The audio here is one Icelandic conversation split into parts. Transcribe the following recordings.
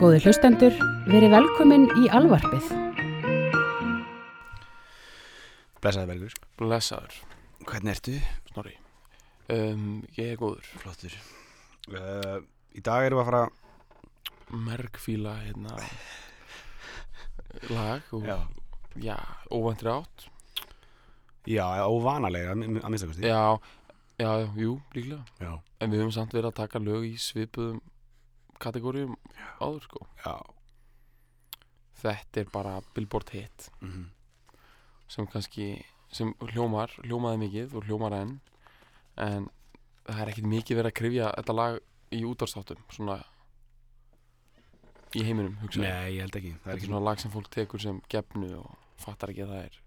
Góði hlustendur, verið velkomin í alvarpið. Blessaði Bergur Blessaður, Hvernig ertu? Snorri. Um, Ég er góður. Flottur. Uh, Í dag erum við að fara Mergfíla hérna lag og Já, já, óvæntri átt. Já óvanalega að mi- að minnsta kosti. Já, já, jú, líklega. Já. En við höfum samt verið að taka lög í svipuðum kategórium áður sko. Já. Þetta er bara Billboard hit. Mm sem kannski, sem hljómar hljómaði mikið og hljómar enn. En það er ekkit mikið verið að krifja þetta lag í útvarstáttum svona í heiminum, hugsa ég. Nei, ég held ekki. Það Þetta er er ekki svona lag sem fólk tekur sem gefnu og fattar ekki að það er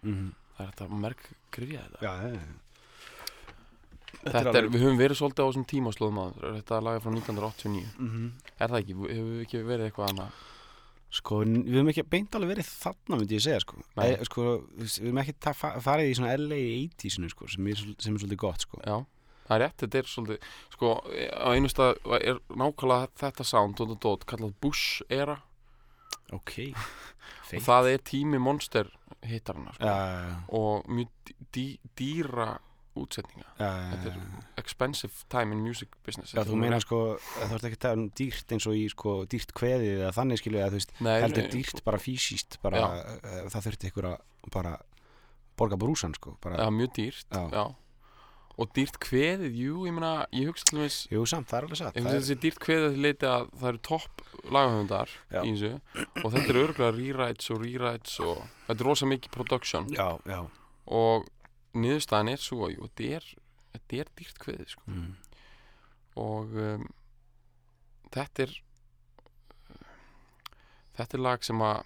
mm það er þetta merk krifja þetta. Já, já, já. Þetta er, við höfum verið svolítið á þessum tímaslóðum að þetta er frá 1989 mm Er það ekki? Hefur við ekki verið eitthvað annað? Sko, við höfum ekki beint alveg verið þarna myndi ég segja, sko. E, Sko, við höfum ekki farið í svona LA 80-sinu, sko sem er, sem er svolítið gott, sko. Já, það er rétt, þetta er svolítið sko, á einu stað er nákvæmlega þetta sound, dot, dot, kallað Bush era Ok. Og það er tími monster hittarana sko. Já, já, já, og mjög dý, dý, dýra útsetninga. Þetta er expensive time in music business. Já, þú er meina sko, að þú ert ekki að tala um dýrt eins og í sko dýrt kveðið eða þannig skilju að þú veist, Nei, heldur nei, dýrt bara fysiskt bara, uh, það þurfti ykkur að bara borga brúsan sko, bara, Já, mjög dýrt Já. já. Og dýrt kveðið, jú, ég meina Ég hugsa þess jú samt, það er alveg satt Ég finnst er, þessi dýrt kveðið til leiti að það eru topp lagahöfundar í þessu. Og þetta er örgulega rewrites og rewrites og þetta er rosa mikið production. Já, já. Og niðurstaðan er svo jú, þetta er, þetta er dýrt kveðið sko. mm. og um, þetta er þetta er lag sem að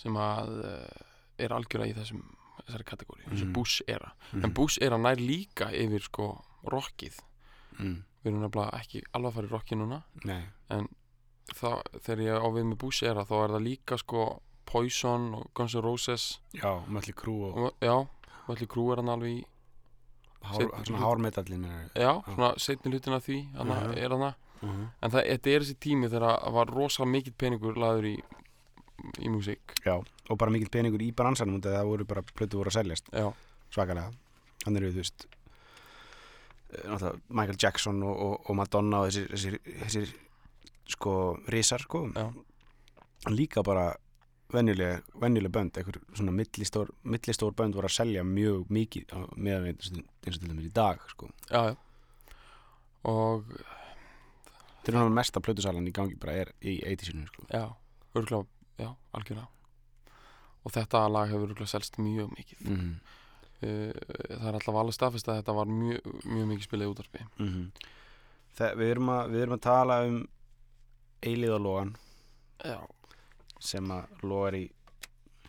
sem að uh, er algjörða í þessum þessari kategóri, þessu Mhm. Bush era Mm. en Bush era nær líka yfir sko rockið, mm. við erum nefnilega ekki alveg að fara í rockið núna Nei, þá, þegar ég á við með Bush era þá er það líka sko Poison og Guns N' Roses. Já, Mötli Krú og já, Mötli Krú er hann alveg í hár, svona hármetallin er, já, svona setni hlutin af því hann Mhm. er hann uh -huh. en það, þetta er þessi tími þegar það var rosalega mikill peningur laður í í músík. Já, og bara mikill peningur í bransanum og það voru bara plötu voru að seljast. Já, svakalega, hann eru þú veist eh, Michael Jackson og, og, og Madonna og þessir, þessir, þessir sko risar sko. Já. en líka bara venjuleg, venjuleg bönd einhver svona millistór, millistór bönd voru að selja mjög mikið meðan eins og til dæmis í dag sko. já, já. Og þetta er náttúrulega mesta plötusalan í gangi bara er í 80-sinu sko. já, örgulega já, algjörlega. Og þetta lag hefur örgulega selst mjög mikið. Mm -hmm. það er alltaf alveg staðfest að þetta var mjög, mjög mikið spilið útarpi Þe, við, erum að, við erum að tala um eiliðalogan já, sem að logar í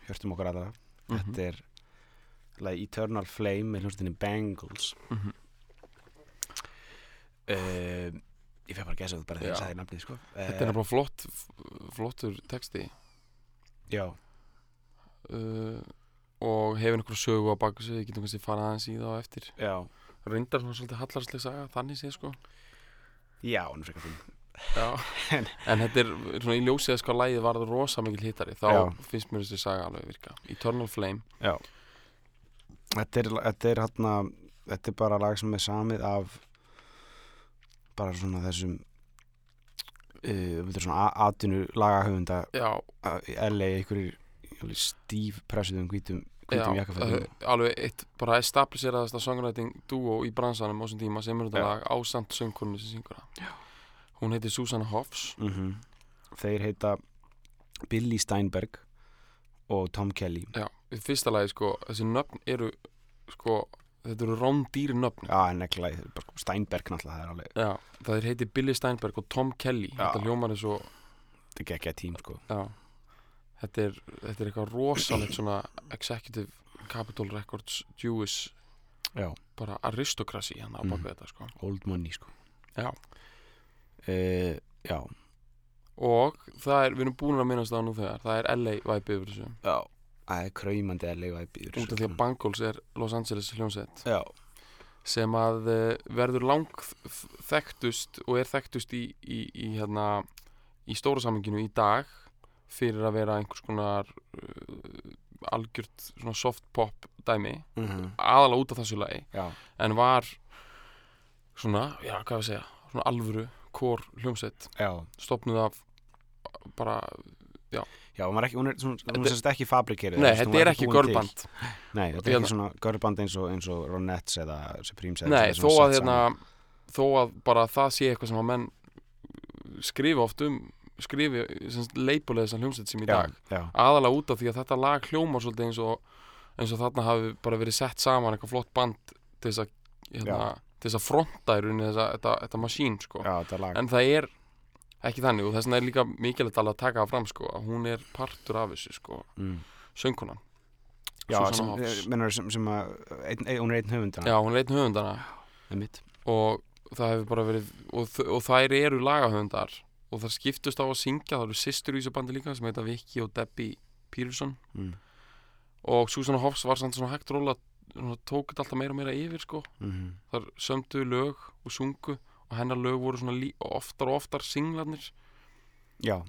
hjörtum okkar aðra mhm, Þetta er like, Eternal Flame með hljómsveitinni Bangles. Mhm. uh, Ég fekk bara að gesa það bara þegar ég sagði nafnið sko. uh, þetta er bara flott flottur texti. Já, uh, og hefur einhverju sögu á baku sig, við getum kannski farað aðeins í það á eftir. Já. Reyndar svona svolítið hallarslega saga, þannig sé sko. Já, hann er frekar finn Já, en þetta er svona í ljósið að sko að lægið varður rosa mikil hittari þá Já. finnst mér þessi saga alveg virka. Eternal Flame. Þetta er, þetta er hérna Þetta er bara lag sem er samið af bara svona þessum uh, svona atvinnu lagahöfunda Já, í LA einhverjir stíf pressuðum hvítum, já uh, alveg eitt bara establiseraðasta songwriting duo í bransanum á þessum tíma sem er þetta Já. lag ásamt söngkunni sem syngur það Hún heitir Susanna Hoffs mm Þeir heita Billy Steinberg og Tom Kelly. Já, í fyrsta lagi sko, þessi nöfn eru sko, þetta eru rándýri nöfn. Já, en ekki lagi, bara sko Steinberg náttúrulega, það er alveg Já, það heiti Billy Steinberg og Tom Kelly. Já. Þetta hljómar er svo þetta er ekki að tím sko. Já, þetta er, þetta er eitthvað rosalegt svona Executive Capitol Records Jewish Já, bara aristokrasi hann á Mhm. baku þetta sko. Old money sko. Já. Uh, Já, og það er, við erum búin að minnast á nú þegar það er LA væpið yfir þessu. Já Það er kraumandi að leifa í býður út af því að Bangles er Los Angeles hljómsveit. Já, sem að uh, verður lang þekktust og er þekktust í, í, í, hérna, í stóra saminginu í dag fyrir að vera einhvers konar uh, algjört soft pop dæmi Mhm. aðalega út af þessu lagi Já, en var svona, já, hvað við segja svona alvöru, kór hljómsveit já. stopnuð af bara, Já, hún, var ekki, hún er, er sérst ekki fabrikerið nei, þetta er ekki görband. Nei, þetta er ekki svona görband eins og, eins og Ronettes eða Supremes nei, þó að hérna þó að bara það sé eitthvað sem að menn skrifa oft um skrifi, leipulega þessar hljómsveit sem í dag. Já, já, aðalega út af því að þetta lag hljómar svolítið eins og eins og þarna hafi bara verið sett saman eitthvað flott band til þess að hérna, til þess að fronta í rauninni þessa, þetta, þetta masín sko. já, þetta lag en það er ekki þannig og þess vegna er líka mikilvægt að taka það fram sko, að hún er partur af þessu sko, mm. söngkonan Já, sem, Hoffs. mennar, sem, sem að ein, ein, hún er einn höfundana já, hún er einn höfundana einmitt. og það hefur bara verið og, og þær eru lagahöfundar og það skiptust á að syngja, það eru systur í þessu bandi líka sem heita Vicky og Debbie Peterson mm. og Susanna Hoffs var samt svona hægt róla svona, tók þetta alltaf meira og meira yfir sko. Mm þar sömdu lög og sungu og hennar lög voru svona oftar og oftar singlarnir. Já,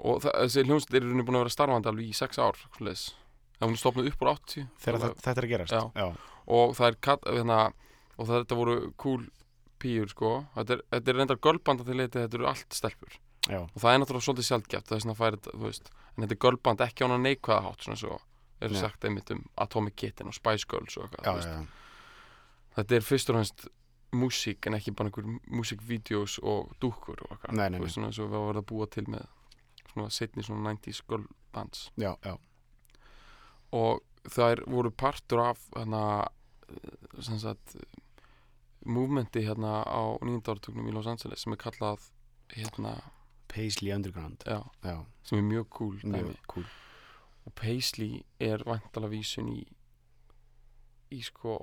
og það, þessi hljómsveit er búin að vera starfandi alveg í sex ár svoleiðis. það hún er stopnað upp úr 80 þegar alveg- þetta, er að gerast. Já. já, og það er hérna, og það, þetta voru cool píur sko. Þetta er, þetta er reyndar gölband að því leiti þetta eru allt stelpur. Já, og það er náttúrulega svolítið sjaldgæft það er svona að færa þetta, en þetta er gölband ekki á hana neikvæða hátt svona svo er Nei. sagt einmitt um Atomic Kitten og Spice Girls og eitthvað veist. já, þetta er fyrst og fremst músík en ekki bara einhver músíkvídeós og dúkkur og eitthvað Þú veist, svona eins og við varum að búa til með svona setni svona 90s girl bands. Já, já, og þær voru partur af hérna sagt movementi hérna á nýjöndarartugnum í Los Angeles sem er kallað hérna, Paisley Underground. Já, já, sem er mjög cool mjög cool og Paisley er vantala vísun í í sko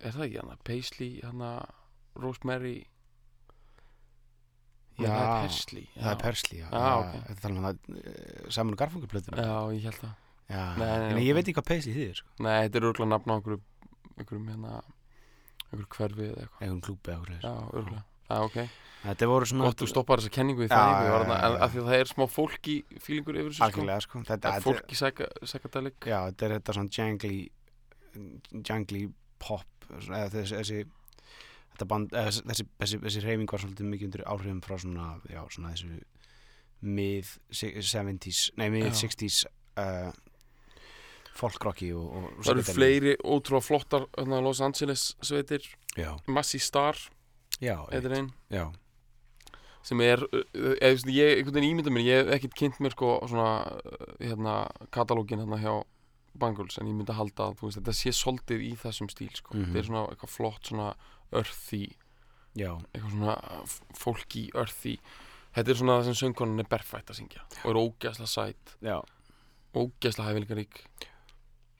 er það ekki hana, Paisley hana Rosemary Nei, Já, það er Paisley það er Persley já, Já, ok. þetta tala um það uh, saman úr garfungarplötuna já, ég held það. Já, Nei, nei, en ok. ég veit ekki hvað Paisley þýðir sko. nei, þetta er örgulega nafn á einhverju einhverjum hérna einhverju hverfi eða eitthvað. Einhvern klúbi eða já, eitthvað örgulega já, ok, þetta voru svona gott þú stoppar þessa kenningu í það ja, en já. af því að það er smá fólki fílingur yfir þessu sko. Algjörlega sko. Þetta, er fólki psychedelic. Já, þetta er þetta svona jangly jangly pop eða þessi, þessi þetta band, eða, þessi, þessi, þessi, reyfing var svolítið mikið undir áhrifum frá svona, já, svona þessu mið 70s, nei mið Já. 60s uh, folkrocki og, og það eru fleiri ótrúlega flottar hérna, Los Angeles sveitir já, Massey Star já, einn já, sem er, eða, þú veist, ég einhvern veginn ímynda mér, ég hef ekkert kynnt mér sko svona, uh, hérna, katalógin hérna hjá Bangles, en ég myndi halda að, þú veist, þetta sé soldið í þessum stíl, sko, Mhm. þetta er svona eitthvað flott svona earthy, já, eitthvað svona f- fólki earthy, þetta er svona það sem söngkonan er berfætt að syngja og er ógæsla sæt, já. Ógæsla hæfileikarík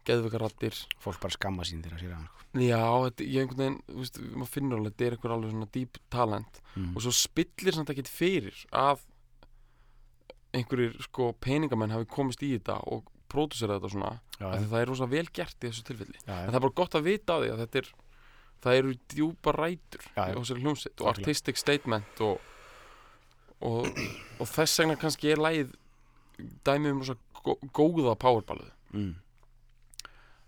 geðveikar rattir fólk bara skamma sín þegar að sér að sko. já, þetta, ég einhvern veginn, þú veist, maður finnur alveg þetta er eitthvað alveg svona deep talent mm. og svo spillir samt ekkert fyrir að einhverjir sko peningamenn hafi komist í þetta og pródusera þetta svona já, því það er rosa vel gert í þessu tilfelli já, en það er bara gott að vita á því að þetta er það eru djúpa rætur Já, og Algjörlega. artistic statement og, og, og þess vegna kannski er lægið dæmi um rosa gó, góða powerballuð mm.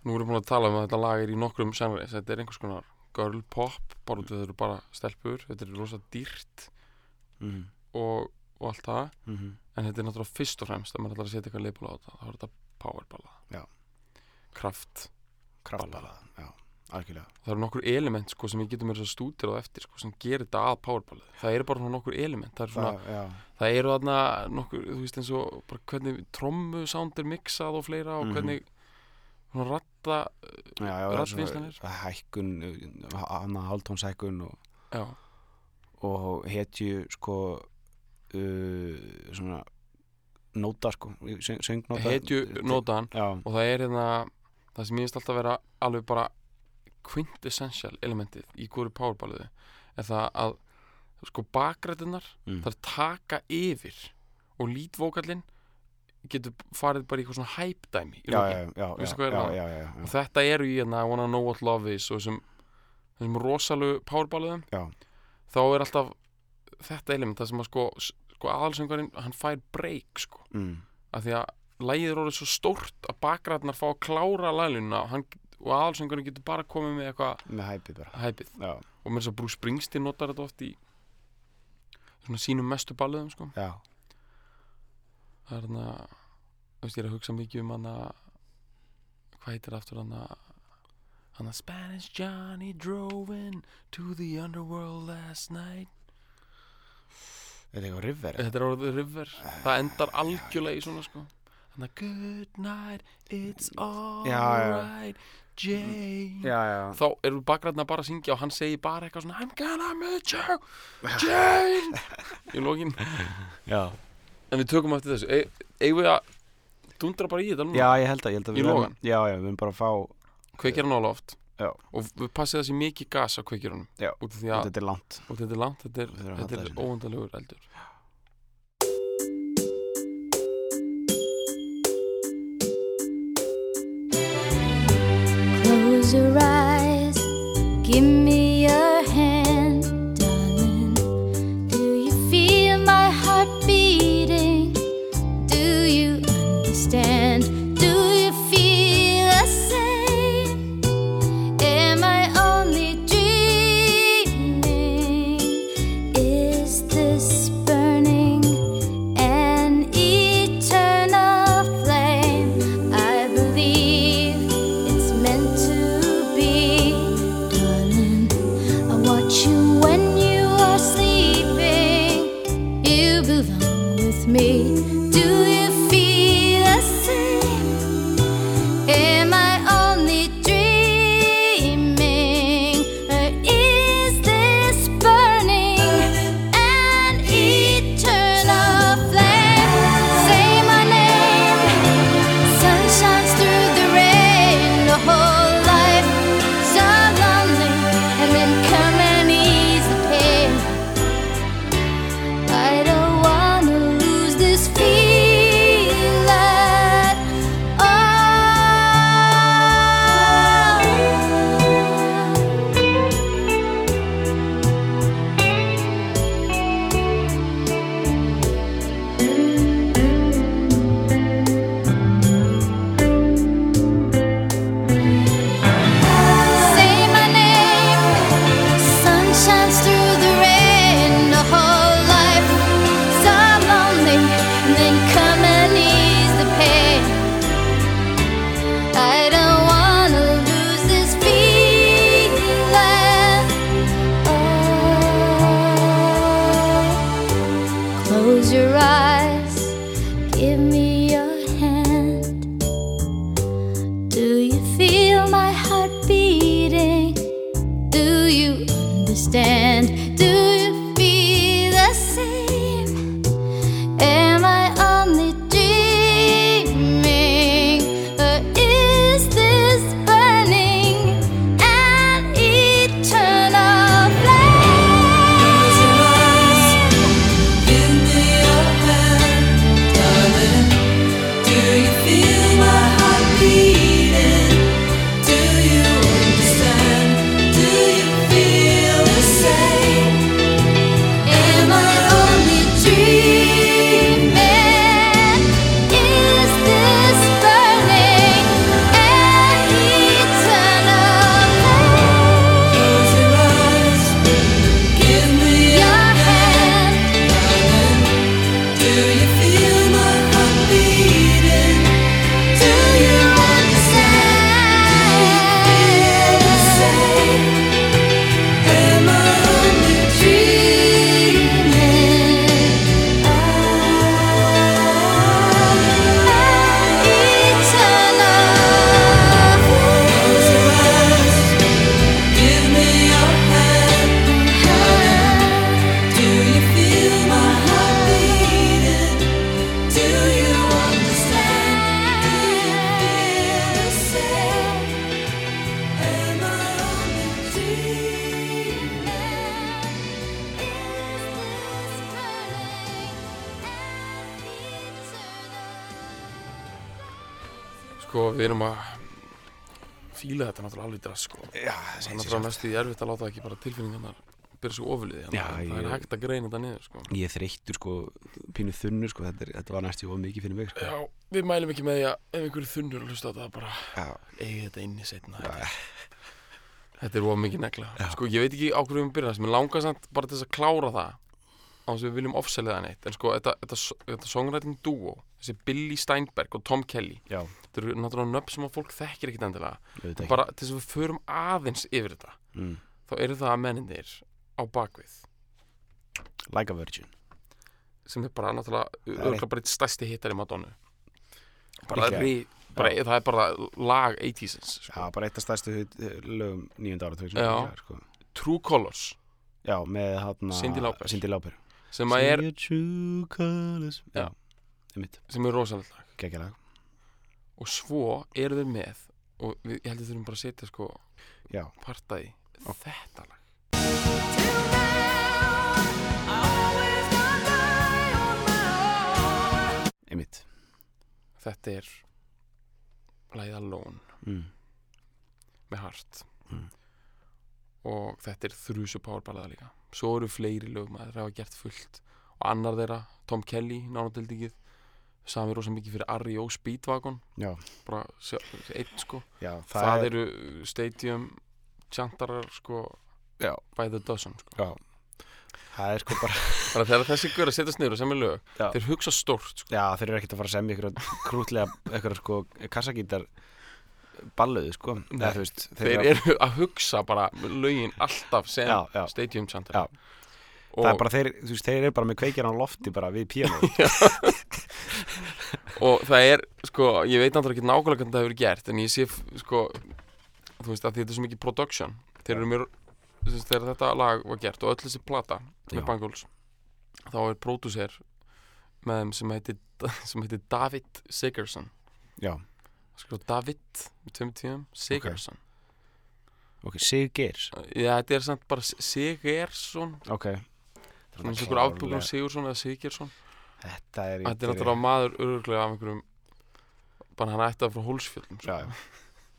Nú erum við búin að tala um að þetta lag er í nokkrum genres. Þetta er einhvers konar girl pop bara þetta eru bara stelpur. Þetta er rosa dýrt Mm. og, og allt það. Mm en þetta er náttúrulega fyrst og fremst að maður ætlar að setja eitthvað leipula á þetta þá er þetta powerballa kraft, kraftballa, já, algjörlega. Það eru nokkur element sko, sem við getum verið að stútir á eftir sko, sem gerir þetta að powerballu það eru bara nokkur element. Það, er svona, það, það eru þarna nokkur, þú veist eins og hvernig trommu sound er mixað og fleira og Mhm. hvernig svona ratta já Raddvinnslanir. svo hækkun hann að hálftónshækkun og, og hetju sko uh, svona nóta sko hetju nótaðan og það er hérna það sem ég finnst alltaf vera alveg bara quintessential elementið í hverju powerballuðu er það að sko bakrættunar mm. er taka yfir og lítvókallinn getur farið bara í eitthvað svona í er já, já, já, og þetta eru í hérna I wanna know what love is og þessum þessum rosalu powerballuðum. Þá er alltaf þetta element það sem að sko, sko aðalsöngarinn hann fær break sko. Mm. af því að lægið er orðið svo stórt að bakræðnar fá að klára læluna hann, og aðalsöngarinn getur bara komið með eitthvað með hæpið Já, og mér svo Bruce Springsteen notar þetta oft í svona sínum mestu balluðum sko. Já, það er veist ég er að hugsa mikið um hann að hvað heitir aftur hann að Spanish Johnny drove in to the underworld last night. Er þetta eitthvað river? þetta er orðið river. Það endar algjörlega í svona sko. Hann að good night it's alright Jane. Já, já, þá eru bakgræðna bara að syngja og hann segir bara eitthvað svona I'm gonna meet you Jane. Í lokin. Já en við tökum eftir þessu e eigum við að dundra bara í þetta núna Já, ég held að, ég held að Í við verðum- logan? Já, já, við erum bara að fá kveikir hann á loft Já. og við passið þessi mikið gas á kveikirunum Já. út af því að Þetta er langt og þetta er langt, þetta er, Við þurfum að þetta halda er þessu. óvandalegur eldur Close your eyes, give náttúrulega alveg drast sko Já, það er sjálft. næstu í erfitt að láta ekki bara tilfinningarnar byrja svo ofilið Já, það ég- er hægt að greina þetta niður sko. Ég er þreyttur sko, pínu þunnur sko, þetta, er, þetta var næstu of mikið fyrir mig sko. Já, við mælum ekki með því að ef einhverju þunnur hlusta á þetta bara eigi þetta inni setna já, þetta, þetta er of mikið negla. Já. sko ég veit ekki á hverju við byrja þess mér langar samt bara til þess að klára það á þess að við viljum ofsælega neitt. En sko þetta, þetta, þetta songwriting duo þessi Billy Steinberg og Tom Kelly já, þetta eru náttúrulega nöfn sem að fólk þekkir ekkit endilega. Bara til þess að við förum aðeins yfir þetta mm. þá eru það menninir á bakvið Like a Virgin. Sem er bara náttúrulega örugglega bara eitt stærsti hittar í Madonna. Bara, rí, bara það er bara lag 80's sko. Já, bara eitt af stærstu hut- lögum nýjönda ára sko. True Colors. Já, með hátna. Cindy Lauper. Sem að er, sem er rosalega lag og svo eru þeir með og við, ég held að þurfum bara að setja sko Já, parta í þetta lag. Einmitt. Þetta er lagið Alone. Mm. með Hart Mm. og þetta er þrjusu powerballaða líka. Svo eru fleiri lög maður hafa gert fullt. Og annar þeirra, Tom Kelly nánatildingið, sami rosa mikið fyrir R.E.O. Speedwagon Já, bara einn sko já það, það, eru stadium tjantarar sko Já. by the dozen sko. Það er sko bara bara þegar þessi guður að setjast niður og semja lög þeir hugsa stórt sko. Já, þeir eru ekkert að fara að semja ykkur krútlega, ykkur sko kassagítar balluðu sko Nei. Veist, þeir eru að hugsa bara lögin alltaf sem stadium tjantarar Já. Það er bara þeir, þú veist, þeir eru bara með kveikjar á lofti bara við píanó og það er sko, ég veit náttúrulega ekki nákvæmlega hvernig það hefur gert en ég sé sko þú veist að þetta er svo mikið production. Þeir eru mér, þess, þegar þetta lag var gert og öll þessi plata Já. með Bangles þá er pródúser með þeim sem heitir, sem heitir David Sigerson Já, sko David með tveim tíðum Sigerson ok, Sig Geirs já þetta er samt bara Sigerson Ok. Svona eins og einhver afbúkum Sigursson eða Sigersson Þetta er þetta er náttúrulega maður öruglega af einhverjum bara hann ætti að frá hólsfjöldum sko. Já,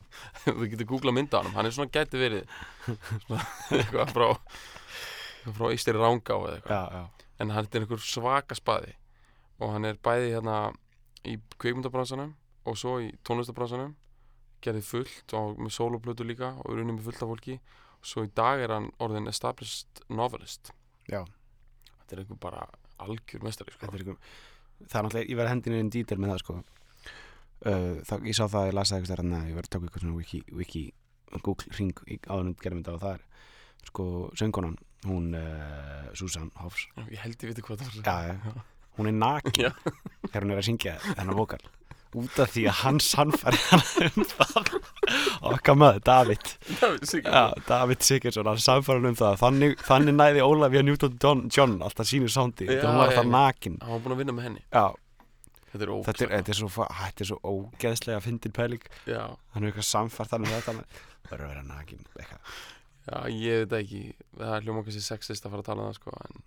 þú getur googlað mynda á hann hann er svona gæti verið svona, eitthvað frá eitthvað frá Ísteri Rángá eða eitthvað. Já, já, en hann er einhver svaka spaði. Og hann er bæði hérna í kveikmyndabransanum og svo í tónlistabransanum gerði fullt og með soloplötu líka og er unni með fullt af fólki. Og svo í dag er hann orðin established novelist. Já. Þetta er einhver bara algjör mestari sko. Er ykkur Það er náttúrulega, ég verði hendinu inn dítil með það sko. Uh, það, Ég sá það, ég las það eitthvað stærna Ég verði að taka eitthvað svona wiki, wiki Google ring áðunum gerðum þetta og það er sko söngunan hún uh, Susan Hoffs Já, ég held ég viti hvað það var. Já, hún er nakin þegar hún er að syngja þennan vokal út af því að hann sannfæri hann um það. Okkar maður, David. Já, David Sigurdsson, hann sannfæri hann um það. Þannig, þannig næði Ólafía Newton John, alltaf sínu sándi, hún var alltaf nakin. Hann var búin að vinna með henni. Já, þetta er ógæst þetta er, þetta er svo þetta er svo ógeðslega fyndin pæling. Hann er eitthvað samfært þannig þetta verður að vera nakin eitthvað. já, ég veit ekki. Það er hljóma kannski sexist að fara að tala um það sko, en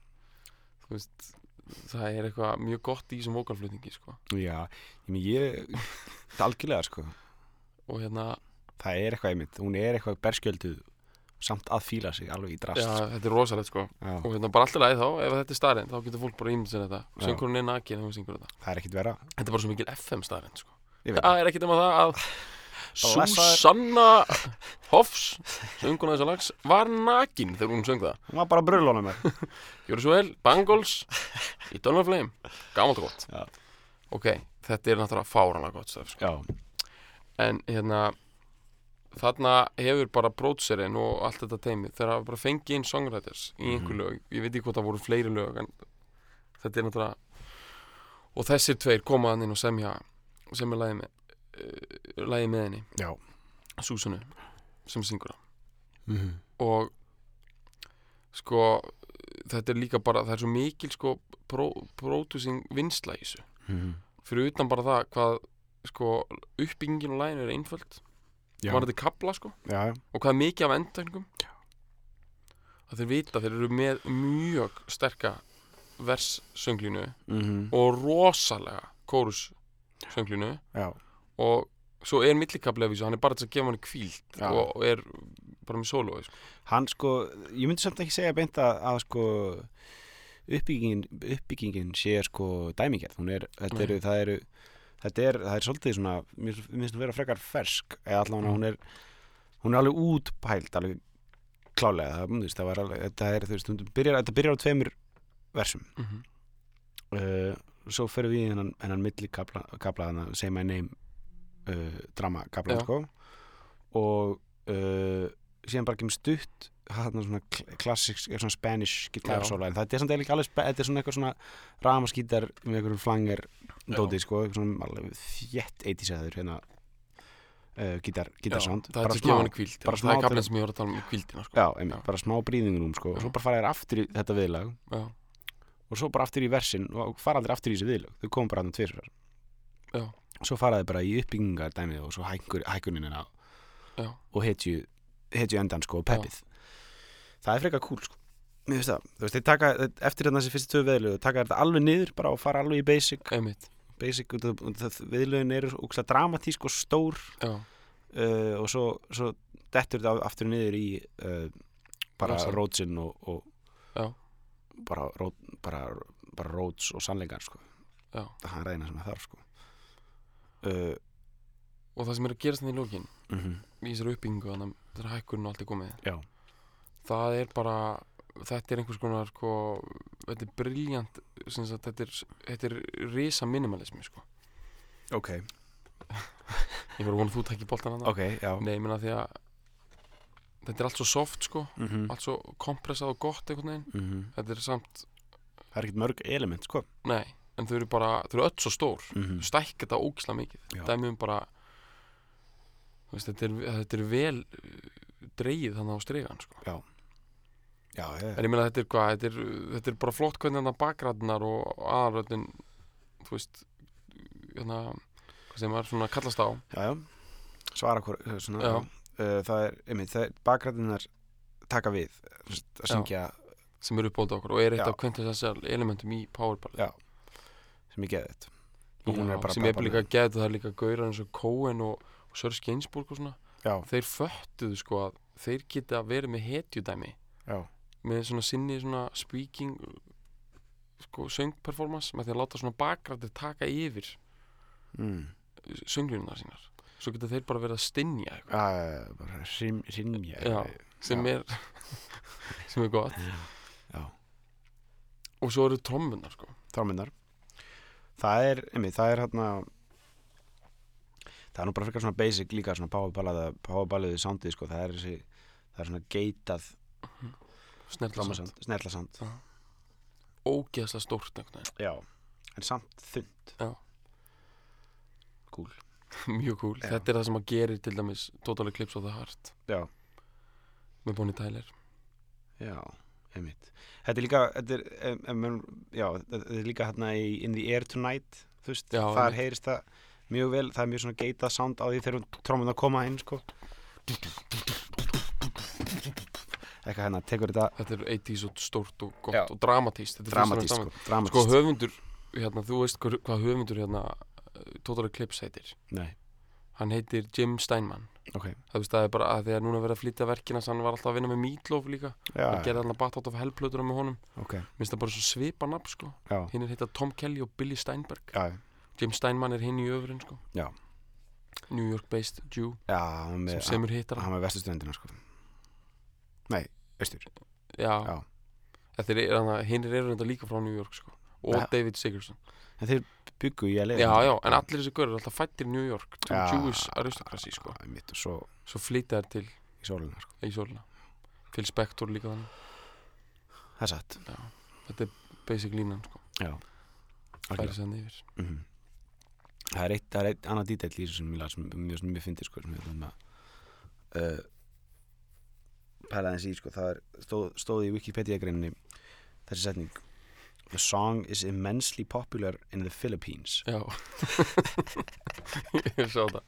þú veist það er eitthvað mjög gott í þessum vokalflutningi sko. já, ég, meina, ég það algjörlega sko og hérna, það er eitthvað einmitt, hún er eitthvað berskjölduð samt að fíla sig alveg í drast já, þetta er rosalegt sko. Já, og hérna bara alltaf leið þá, ef þetta er starinn þá getur fólk bara ímynd sér þetta Já. söngurinn er nakin þegar hún syngur þetta það er ekkit vera þetta er bara svo mikil FM starinn sko. ég veit það er ekkit um að það að. Susanna Hoffs sönguna þessa lags var nakin þegar hún söng það. Hún var bara að brulóna mér Gjörðu svo vel, Bangles í Donald Flame, gamalt og gott. Já. ok, þetta er náttúrulega fáranlega gott stöf sko. en hérna þarna hefur bara brótserinn og allt þetta teimi þegar hafa bara fengið inn songwriters í einhver Mhm. lög, ég veit ekki hvort það voru fleiri lög en þetta er náttúrulega og þessir tveir koma hann inn og semja semja lagi með uh, lagi með henni, já. Súsunu sem syngur það mm -hmm. og sko þetta er líka bara, það er svo mikil sko producing vinsla í þessu. Mhm. fyrir utan bara það hvað sko uppbyggingin og læginu er einföld. Já, var þetta kapla sko? Já, og hvað er mikið af endtökningum að þeir vita þeir eru með mjög sterka verssönglinu mm og rosalega kórussönglinu. Já, og svo er millikabli af þessu, hann er bara til að gefa hann kvíld Já. og, er bara með sólói sko. hann sko, ég myndi samt ekki segja beint að, að sko uppbyggingin, uppbyggingin sé sko dæmigerð, hún er, þetta eru, það eru þetta er, það er svolítið svona mér finnst að vera frekar fersk eða allavega Mm. hún er hún er alveg útpælt alveg klálega, það, veist, það var alveg þetta er, þú veist, hún byrjar, þetta byrjar á tveimur versum mm -hmm. uh, svo ferum við í hennan, hennan milli kapla, kapla hana, say my name uh, drama kapla Já. sko og uh, síðan bara kemur stutt hann svona kl- klassisk, er svona spanish gitarsóla en þetta er samt eiginlega ekki alveg þetta er svona eitthvað svona ramaskítar með einhverjum flanger dóti sko, eitthvað svona alveg þétt 80s hérna uh, gítar, gítarsánd það er hann kvíld það smá er að- sem ég var að tala um kvíldina sko. já, einmitt, bara smá brýðingunum sko, og Já. svo bara fara þér aftur í þetta viðlag Já. og svo bara aftur í versin og fara aldrei aftur í þessi viðlög þau komum bara hann tvisvar Já. Svo fara þau bara í uppbyggingar dæmið og svo Já. og hetju, hetju endan sko og peppið það er frekar cool sko Mér finnst það, þú veist, þeir taka, eftir þarna þessi fyrstu tvö viðlög, taka þetta alveg niður bara og fara alveg í basic, einmitt basic viðlögin eru ógslag dramatísk og stór uh, og svo, svo dettur þetta aftur niður í uh, bara Rosin. rótsin og, og bara, rót, bara, bara róts og sannleikar sko. Það er reyna sem það þarf sko. Uh, og það sem er að gerast þannig í lókin mm í þessari uppbyggingu þannig að þetta er hækkurinn og allt er komið. Já. það er bara þetta er einhvers konar sko, þetta er briljant þetta er, þetta er risa minimalismi sko. ok, ég var að vona að þú tekki boltan að ok, já. Nei, ég meina því að þetta er allt svo soft sko, mm -hmm. allt svo kompressað og gott einhvern veginn. Þetta er samt, það er ekkert mörg element sko. nei en þau eru bara, þau eru öll svo stór mm -hmm. stækka þetta ógislega mikið Já. dæmi um bara veist, þetta, er, þetta er vel uh, dreigið þannig á stregan sko. já, já, en ég meina þetta er hvað þetta er, þetta er bara flott hvernig þannig bakgræðnar og aðröðin þú veist hérna, hvað sem maður svona kallast á já, svara Já. Uh, það er, einmitt, það er bakgræðinar taka við að syngja sem eru uppbóta okkur og er eitt af quintessential elementum í powerball Já. Sem ég geði þetta sem er bara- líka gæt það er líka gaurar eins og Cohen og, og Sörsk Gainsbourg og svona. Já, þeir föttuðu sko að þeir geta verið með hetjudæmi. Já, með svona sinni svona speaking sko söngperformance með því að láta svona bakgrættir taka yfir mm. sönglunina sínar. Svo geta þeir bara verið að stinja uh, bara sim, simja Já. sem er sem er gott. Já, og svo eru trommunar sko. Þrámyndar það er, einmitt, það er hérna það er nú bara frekar svona basic líka svona powerballaðu soundið sko, það er þessi það er svona geitað snert trommusand, snerlasand ógeðslega stórt já, en samt þund Já. cool. Mjög cool. Já. þetta er það sem að gerir til dæmis Total Eclipse of the Heart. Já, með Bonnie Tyler. Já, einmitt. Þetta er líka þetta er, em, já, þetta er líka hérna í In the Air Tonight þú veist, Já, þar einmitt. heyrist það mjög vel, það er mjög svona geitað sound á því þegar trómmun að koma inn sko. Eitthvað hérna, tekur þetta þetta er 80s og stórt og gott Já. og dramatíst Þetta er fyrst og fremst dramatísk drama- sko, dramatísk sko höfundur hérna, þú veist hvað, höfundur hérna Total Eclipse heitir? Nei, hann heitir Jim Steinman. Ok, það, veist, það er bara að því að núna verið að flytja verkina hann var alltaf að vinna með Meatloaf líka. Já, hann gerði alltaf Bat Out of Hell plötuna með honum. Ok. Minnst það bara svo svipa nafn sko. Hinn er heita Tom Kelly og Billy Steinberg. Já, Jim Steinman er hinn í öfurinn sko. New York based Jew. Já hann sem með, semur hittar hann með vesturströndina sko. Nei, austur. Já, Já. Er, hinn er þetta líka frá New York sko. Og Ja. David Sigurðsson en þeir byggu í leiða já, já, en allir þessi görur er alltaf fættir í New York to Jewish aristocracy sko. Mitt og svo svo flytja þær til í sólina sko. í sólina. Phil Spector líka þannig. Það er satt. Þetta er basic línan sko. Já, færi algjörlega. sér yfir. Mhm. það er eitt, það er eitt annað dítill í þessu sem ég las sem mjög, mjög fyndi sko sem ég ætlum að uh, pæla þess í sko það er, stóð, stóð í Wikipedia greininni þessi setning The song is immensely popular in the Philippines já ég sá það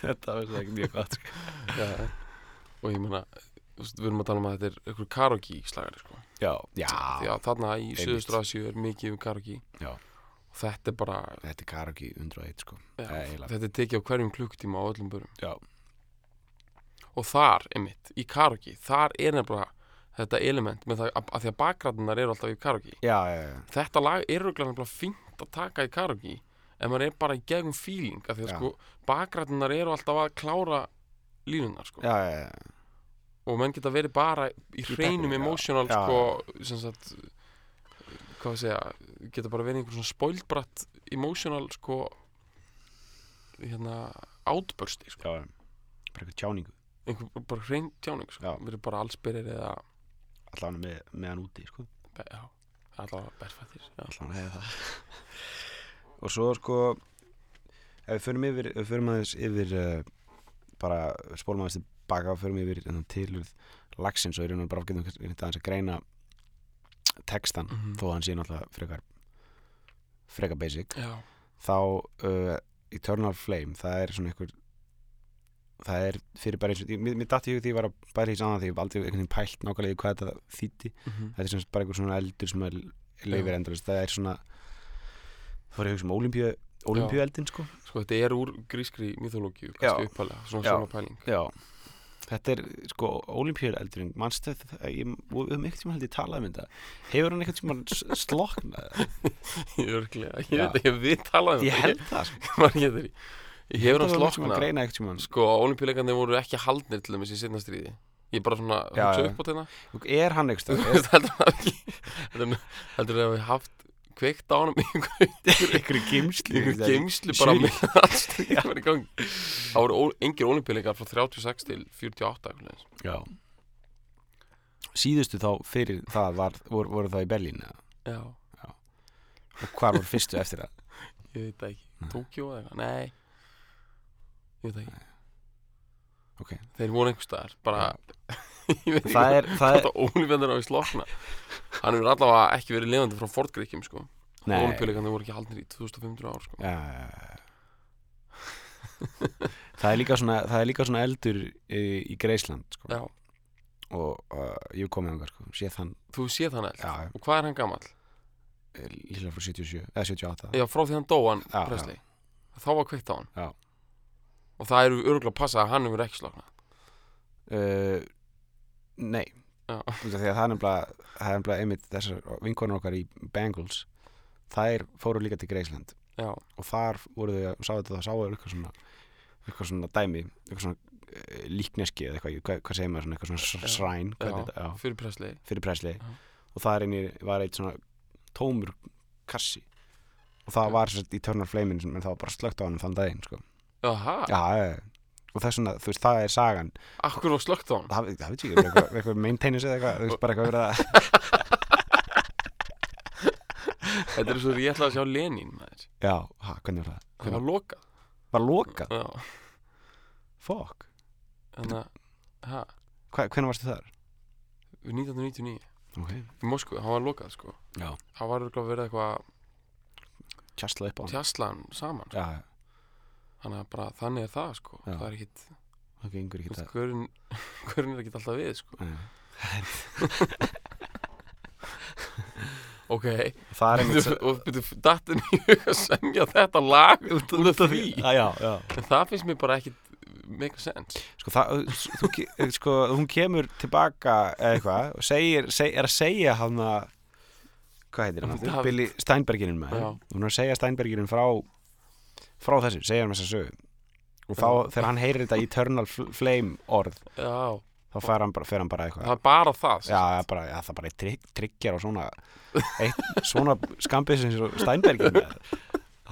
Þetta var ekki mjög gott sko. já. og ég meina þú veist, við erum að tala um að þetta er einhver karaoke slagari sko Já, já, því að þarna í. Suðustur Asíu er mikið um karaoke Já. og þetta er bara Þetta er karaoke 101 sko já, Eh, eiginlega. þetta er tekið á hverjum klukkutíma á öllum börum Já. og þar, einmitt, í karaoke þar er nefnilega þetta element með það að, að því að bakgræðunar eru alltaf í karaoke. Já, já, já, þetta lag er nefnilega fínt að taka í karaoke en maður er bara í gegum feeling af því að sko bakgræðunar eru alltaf að klára línunar sko. Og menn geta verið bara í hreinum emotional sko sem sagt hvað að segja, geta bara verið einhver svona spoilbratt emotional sko hérna outbursti sko. Bara eitthvað tjáningu. Einhver bara hrein tjáning sko, verið bara allsbyrðir eða Allan með, með hann úti sko. Be- já, allavega berfættir Allan hefði það. Og svo sko Ef við förum yfir, ef við förum aðeins yfir uh, bara spólum aðeins tilbaka og förum yfir tilurð lagsins og í raun og bara getum við aðeins að greina textan Mhm. þó að hann sé náttúrulega frekar frekar basic. Já, þá uh, Eternal Flame það er svona einhver það er fyrir bara eins og mér, mér hug því ég var að bæra í saman því ég hef aldrei einhvern veginn pælt nákvæmlega í hvað þetta þýtti mhm, þetta er sem bara einhver svona eldur sem er leifir endurist það er svona það var einhver sem olimpíu olimpíueldin sko. Sko þetta er úr grískri myþológíu, Já. kannski uppalega svona svona pæling. Já. Þetta er sko olimpíueldurinn mannstu þetta? Ég, við höfum ekkert sem held ég talað um þetta. Hefur hann eitthvað sem sloknað ég Já. veit ekki, við talaðum ég það ég hefur hann að sem sko, olimpíuleikarnir voru ekki haldnir til dæmis í setna stríði. Ég er bara svona Já, hugsa já. upp á þetta. Hann er hann eitthvað heldur það það að við haft kveikt á einhverju einhverju geimslu einhver geimslu bara með stríð var í gangi. Það voru engir olimpíuleikar frá 36 til 48 eitthvað svoleiðis. Já. Síðustu þá fyrir það var, voru, voru það í Berlín eða? já, og hvar voru fyrstu eftir það? ég veit það ekki. Tókjó eða eitthvað, nei ég veit það ekki. Ok. þeir voru einhver staðar bara ég veit Það ekki er, það er hvort að olimpíuleikarnir á í slokna hann hefur allavega ekki verið lifandi frá fortgríkjum sko. Nei, olimpíuleikarnir voru ekki haldnir í 2500 ár sko. Já, já, já. það er líka svona það er líka svona eldur í, í Greisland sko. já, og uh, ég hef komið angar sko. séð hann þú séð hann eld? Já, og hvað er hann gamall? líklega frá 77 eða 78 Já, frá því hann dó hann Já, Presley. Þá var kveikt á hann. Já. Og það eru örgulega að passa að hann hefur ekki sloknað uh, Nei. Að því að það er nefnilega einmitt þessar vinkonur okkar í Bengals þær fóru líka til Greisland Já, og þar voru þau að sá þetta það sáu eitthvað svona eitthvað svona dæmi eitthvað svona uh, líkneski eða eitthvað, hvað, hvað segir maður svona eitthvað svona Já. s- shrine hvað já, fyrir Presley. Fyrir presli og það er var eitt svona tómur kassi. Og það var sérst í Turner Flamin en það var bara slögt á hann þann daginn sko. Já, og þess vegna, þú veist, það er sagan. Akkur var slögt á hann? Það, það veit ég ekki, eitthvað, eitthvað maintenance eða eitthvað, þú veist, bara eitthvað verið að Þetta er svo ég ætlaði að sjá Lenin maður. já, ha, hvernig var það? Það var lokað? Var lokað? Já, Fuck, þannig að ha, Hva, hvernig varstu þar? 1999 ok, í Moskvu, hann var lokað sko. Já, Það var örgulega verið eitthvað tjastla upp á hann. tjastlan saman sko. já, Þannig að bara þannig er það sko. Já. Það er ekkit, það gengur þú ekki veist, það hverjum er ekkit alltaf við sko. Ok, það er einmitt og byrju dattin í að semja þetta lag út af því. já, já, já. En það finnst mér bara ekkit make sense. Sko, það, þú, ke- sko, hún kemur tilbaka eða eitthvað og segir, seg, er að segja hann að hvað heitir hann aftur? Billy Steinberginin með Já. hún er að segja Steinberginin frá frá þessu, segja hann þessa sögu. Og þá þegar hann heyrir þetta Eternal Fl- Flame orð Já, þá fer hann bara, fer hann bara eitthvað. Það er bara það já, já, bara, já, það er bara eitt trygg, tryggjar og svona eitt, svona skambið sem Steinbergin með.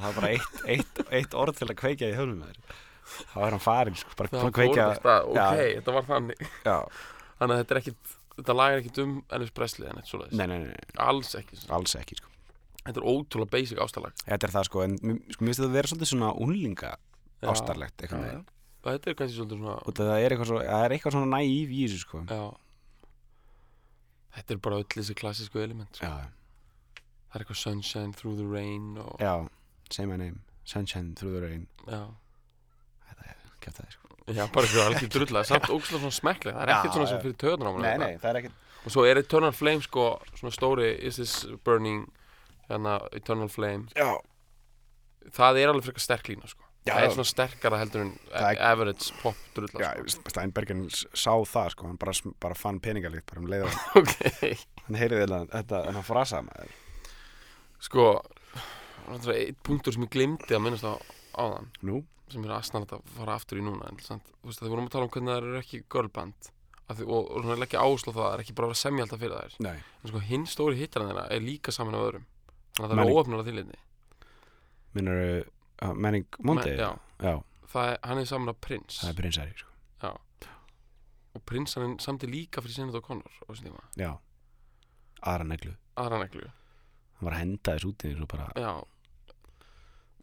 Það er bara eitt, eitt, eitt orð til að kveikja í höfnum með þér. Þá er hann farin, sko, bara Það búinn að kveikja fór þetta, ok, Já. þetta var þannig. Já, Þannig að þetta er ekkit, þetta lag er ekkit um Elvis Presley en eitt svoleiðis. Nei, nei, nei, nei, Alls ekki, alls ekki, sko þetta er ótrúlega basic ástalag. Þetta er það sko, en sko, mér finnst þetta að vera svolítið svona unlinga ástarlegt eitthvað með Þetta er kannski svolítið svona og það er eitthvað, svo, það er eitthvað svona næív í þessu sko. Já. Þetta er bara öll þessi klassísku element sko. Já, Það er eitthvað sunshine through the rain og, já, say my name. Sunshine through the rain. Já. Kæft það sko. Já, bara eitthvað alveg drulla Samt ógslag svona smekklega Það er ekkert svona sem fyrir töðunar á manni það er ekkert Og svo er Eternal Flame sko Svona stóri Is this burning Hérna Eternal Flame. Já, það er alveg frekar sterk lína sko. Já, það er svona sterkara heldur en Það er- average pop drulla Já, sko. Steinbergen s- sá það sko, hann bara, bara fann peningalíkt bara um leiða, ok. Hann heyrði þetta, þetta en hann frasa maður. Sko það er einn punktur sem ég glimti að minnast á áðan Nú? sem er aðsnallt að fara aftur í núna en samt, þú veist, það vorum að tala um hvernig það eru ekki girlband því, og, og svona leggja áslá það er ekki bara að vera semja alltaf fyrir þær. Nei. En sko hinn stóri hittarinn þeirra er líka saman af öðrum þannig að það er óöfnur að þýrleiti Minnur uh, Manning Monday? já, Já, það er, hann er saman af prins. Það er prinsæri sko. já. og prins hann samt er líka fyrir Sinead O'Connor á þessum tíma. Já. Aðra neglu. Aðra neglu. Hann var að henda þess út í þessu bara, já,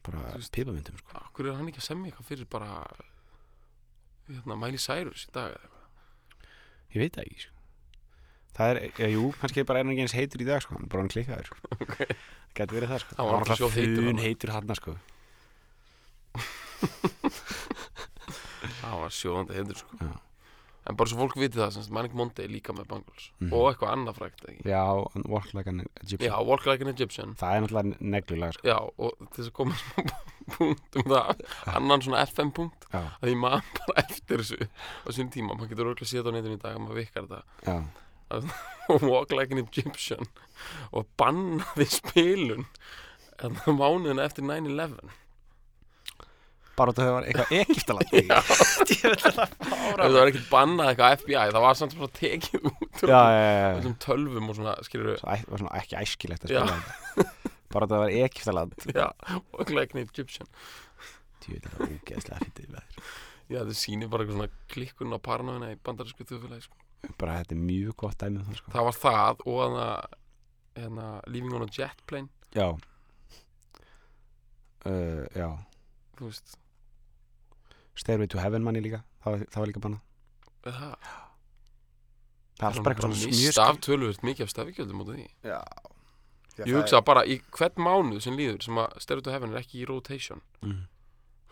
bara pipamyndum sko. okkur er hann ekki að semja eitthvað fyrir bara hérna, Miley Cyrus í dag eða eitthvað? Ég veit það ekki sko. Það er, já, jú, kannski bara hann ekki eins heitur í dag sko. Hann er bara hann klikkaður sko. Ok. Gæti verið það sko. Hann var alltaf heitur Fun heitur hann sko. það var sjóðandi hendur sko Já. en bara svo fólk viti það, semst Manic Monday líka með Bangles Mhm. og eitthvað annað frækt Já, hann walk like an Egyptian já, Walk Like an Egyptian Það er náttúrulega neglulega sko. já, og til þess að koma smá punkt um það, annan svona FM punkt Já, að ég maður bara eftir þessu á sín tíma, maður getur örgulega séð á netinu í dag að maður virkar þetta já og Walk Like an Egyptian og bannaði spilun en mánuðin eftir 9-11 Bara það var eitthvað veit það það var ekkert bannað eitthvað FBI það var samt bara tekið út Já, já, já, tölvum og svona, skilur Svo æ- var svona ekki æskilegt að þetta. Bara það var Walk Like an Egyptian. Þetta er ógeðslega maður. já, það sýnir bara eitthvað svona klikkun á paranoina í bandarísku þjóðfélagi sko. Bara þetta er mjög gott dæmið það sko. það var það og að hérna, Leaving on a Jet Plane. Já. Uh, Já. Þú veist, Stairway to Heaven manni líka. Það var, það var líka banna það? Það er bara eitthvað mjög mist af tölvöld mikið af stafíkjöldum út af því. Já. Ég hugsa bara í hvern mánuð sem líður sem að Stereo to Heaven er ekki í rotation. Mm.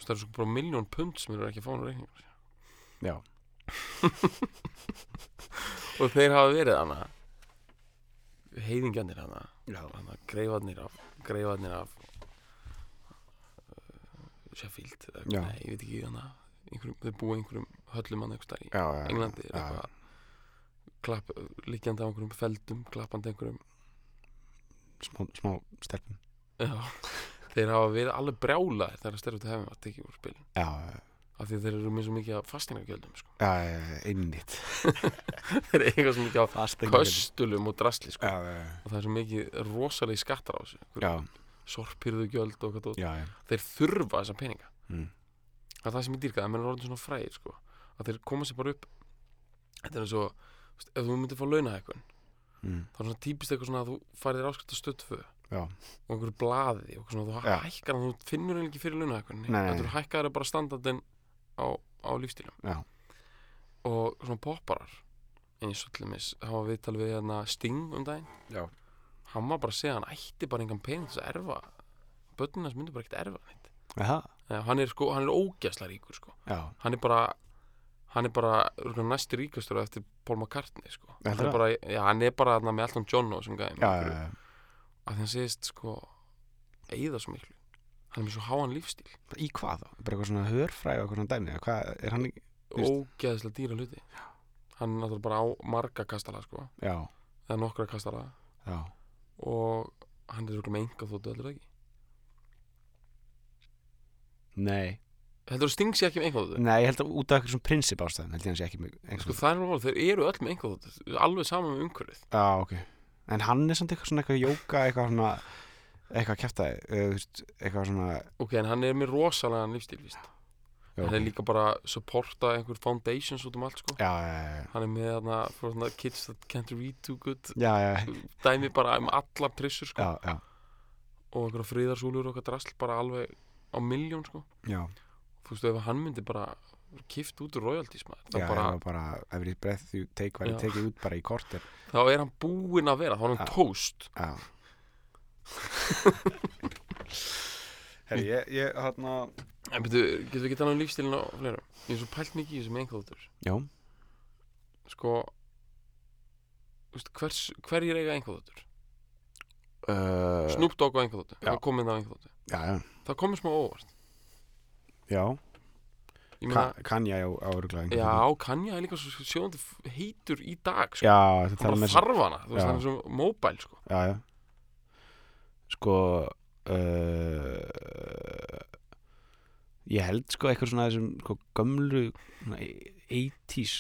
það eru svo bara miljón pund sem eru ekki að fá hún reikningur Já og þeir hafa verið hana heiðingjarnir hana, hana greifarnir af greifarnir af uh, Sheffield eða, nei, ég veit ekki hana þeir búa í einhverjum höllum hann einhverstað í Já, já Englandi eitthvað. Liggjandi á einhverjum feldum klappandi einhverjum. Smá, smá stelpum. Þeir hafa verið alveg brjálaðir þegar Stereo to Heaven var tekið úr spilin. Já, já, af því að þeir eru með svo mikið af fastingagjöldum sko. já, já, já, einmitt. Þeir eru eitthvað svo mikið Fast köstulum og drasli sko. Og það er svo mikið rosalegi skattar á þessu. Já, sorpirðu gjöld og hvað já. þeir þurfa þessa peninga. Mm. það er það sem ég dýrka, það er orðin svona fræðir sko. að þeir koma sér bara upp. Þetta er eins og, ef þú myndir fá launahækkun Mm. þá er svona típist eitthvað svona að þú færir áskrift á stöðfu Já, og einhverju blaði og svona, þú hækkar þú finnur hann ekki fyrir launahækkun Á, á lífstílum Já. og svona popparar eins og til dæmis, hafa viðtal við hérna Sting um daginn. Já. hann var bara að segja hann ætti bara engan pening þess að erfa. Börnunars myndu bara ekkert erfa neitt. Hann er sko, hann er ógæsla ríkur sko. Hann er bara hann er bara næsti ríkastur eftir Paul McCartney sko. hann er bara, já, hann er bara með Elton John og sem gæði já. að hann segist sko eigða svo miklu hann er með svo háan lífstíl. Í hvað þá? Bara eitthvað svona hörfræði og eitthvað svona dæmi Hvað, er hann ekki? Ógeðslega dýra hluti. Hann er náttúrulega bara á marga kastala sko, Já, eða nokkra kastala. Já. Og hann er örugglega með enga þóttu heldur ekki? Nei, heldur þú sting sér ekki með enga þóttu nei, ég held að út af eitthvað svona prinsip ástæðan held ég hann sé ekki með sko einhvern það er alveg, þeir eru öll með enga þóttu alveg saman með umhverfið. Já, ok. En hann er samt eitthvað svona eitthvað jóka eitthvað svona eitthvað kæftæði eitthvað svona ok, en hann er með rosalega lífstíl hann er líka bara að supporta einhver foundations út um allt sko. Já, já, já, hann er með þarna þarna kids that can't read too good dæmi bara um alla prissur sko. Og einhverja friðarsúlur og eitthvað drasl bara alveg á miljón sko. Þú veist ef hann myndi bara kift út úr royalties þá, bara, bara, every breath you take væri Já. tekið út bara í korter. Þá er hann búinn að vera þá er hann toast. Já Herri, ég, ég, hérna en betur, getur við ekki talað um lífstílinn á fleira ég er svo pælt mikið í þessum einhverjum Já, sko veist, hvers, hverjir eiga einhverjum uh, Snoop Dogg á einhverjum Já. það komið á einhverjum Já, já, það komið smá óvart. Já, ég meina, Ka- Kanye á, á öruglega já, Kanye er líka svo sjóðandi heitur í dag sko. Já, tala bara með þarf hana, þú veist, hann er svo móbæl sko. Já, já Sko uh, Ég held sko eitthvað svona þessum sko, gömlu svona, 80s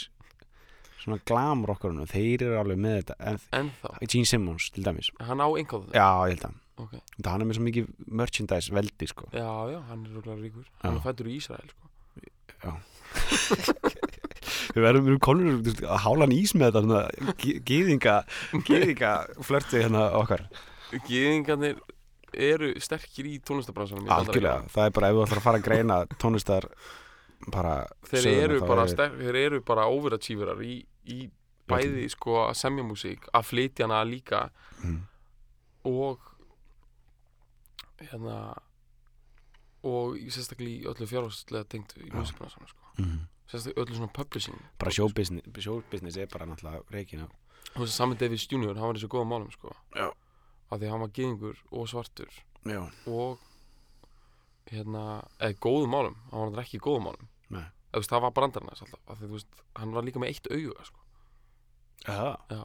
svona glamur okkar þeir eru alveg með þetta. En en Gene Simmons til dæmis. Hann á einhvað Já, ég held að okay. Hann er með svo mikið merchandise veldi sko. Já, já, hann er rúglega ríkur. Já. hann fættur í Ísrael sko. Við verðum við konur að hála hann ís með þetta gyðinga flörti hérna okkar Gýðingarnir eru sterkir í tónlistabransanum Algjörlega, það er bara ef þú ætlar að fara að greina tónlistar bara þeir eru bara, er- eru bara overachieverar í, í bæði sko að semja músík að flytja hana líka Mm. og hérna og sérstaklega í öllu fjárhagslega tengdu í músíkbransanum sko. mm. sérstaklega öllu svona publishing bara showbusiness, showbusiness er bara náttúrulega þess að Sammy Davis Jr. hann var svo góða málum sko. Já. Af því að hann var gyðingur og svartur. Já, og hérna, eða góðum málum hann var náttúrulega ekki í góðum málum. Nei. Eða, þú veist, það var brandarinn hans alltaf af því, þú veist, hann var líka með eitt auga sko. já,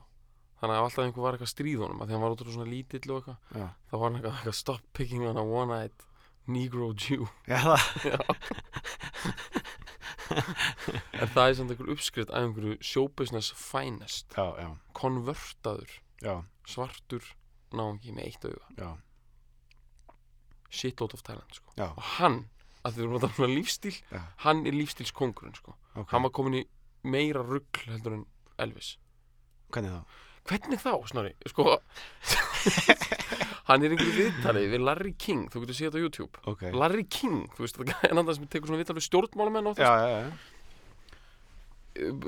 þannig að ef alltaf einhver var eitthvað að stríða honum af því að hann var ótrúlega svona lítill og eitthvað já. þá var hann eitthvað, eitthvað stop picking on a one-eyed negro Jew. Já, það Já. en það er samt einhver uppskrift af einhverju showbusiness finest. Já, já, konvertaður. Já, svartur náungi með eitt auga. Já, shitload of talent sko. og hann, að þið erum að tala um lífstíl Já. hann er lífstílskongurinn sko. ok. Hann var komin í meira rugl heldur en Elvis. Hvernig þá? hvernig þá, Snorri, sko hann er einhverju viðtali við Larry King, þú getur séð þetta á YouTube. Ok. Larry King, þú veist, það er andan sem tekur svona viðtal við stjórnmálamenn og Já, það, já, já.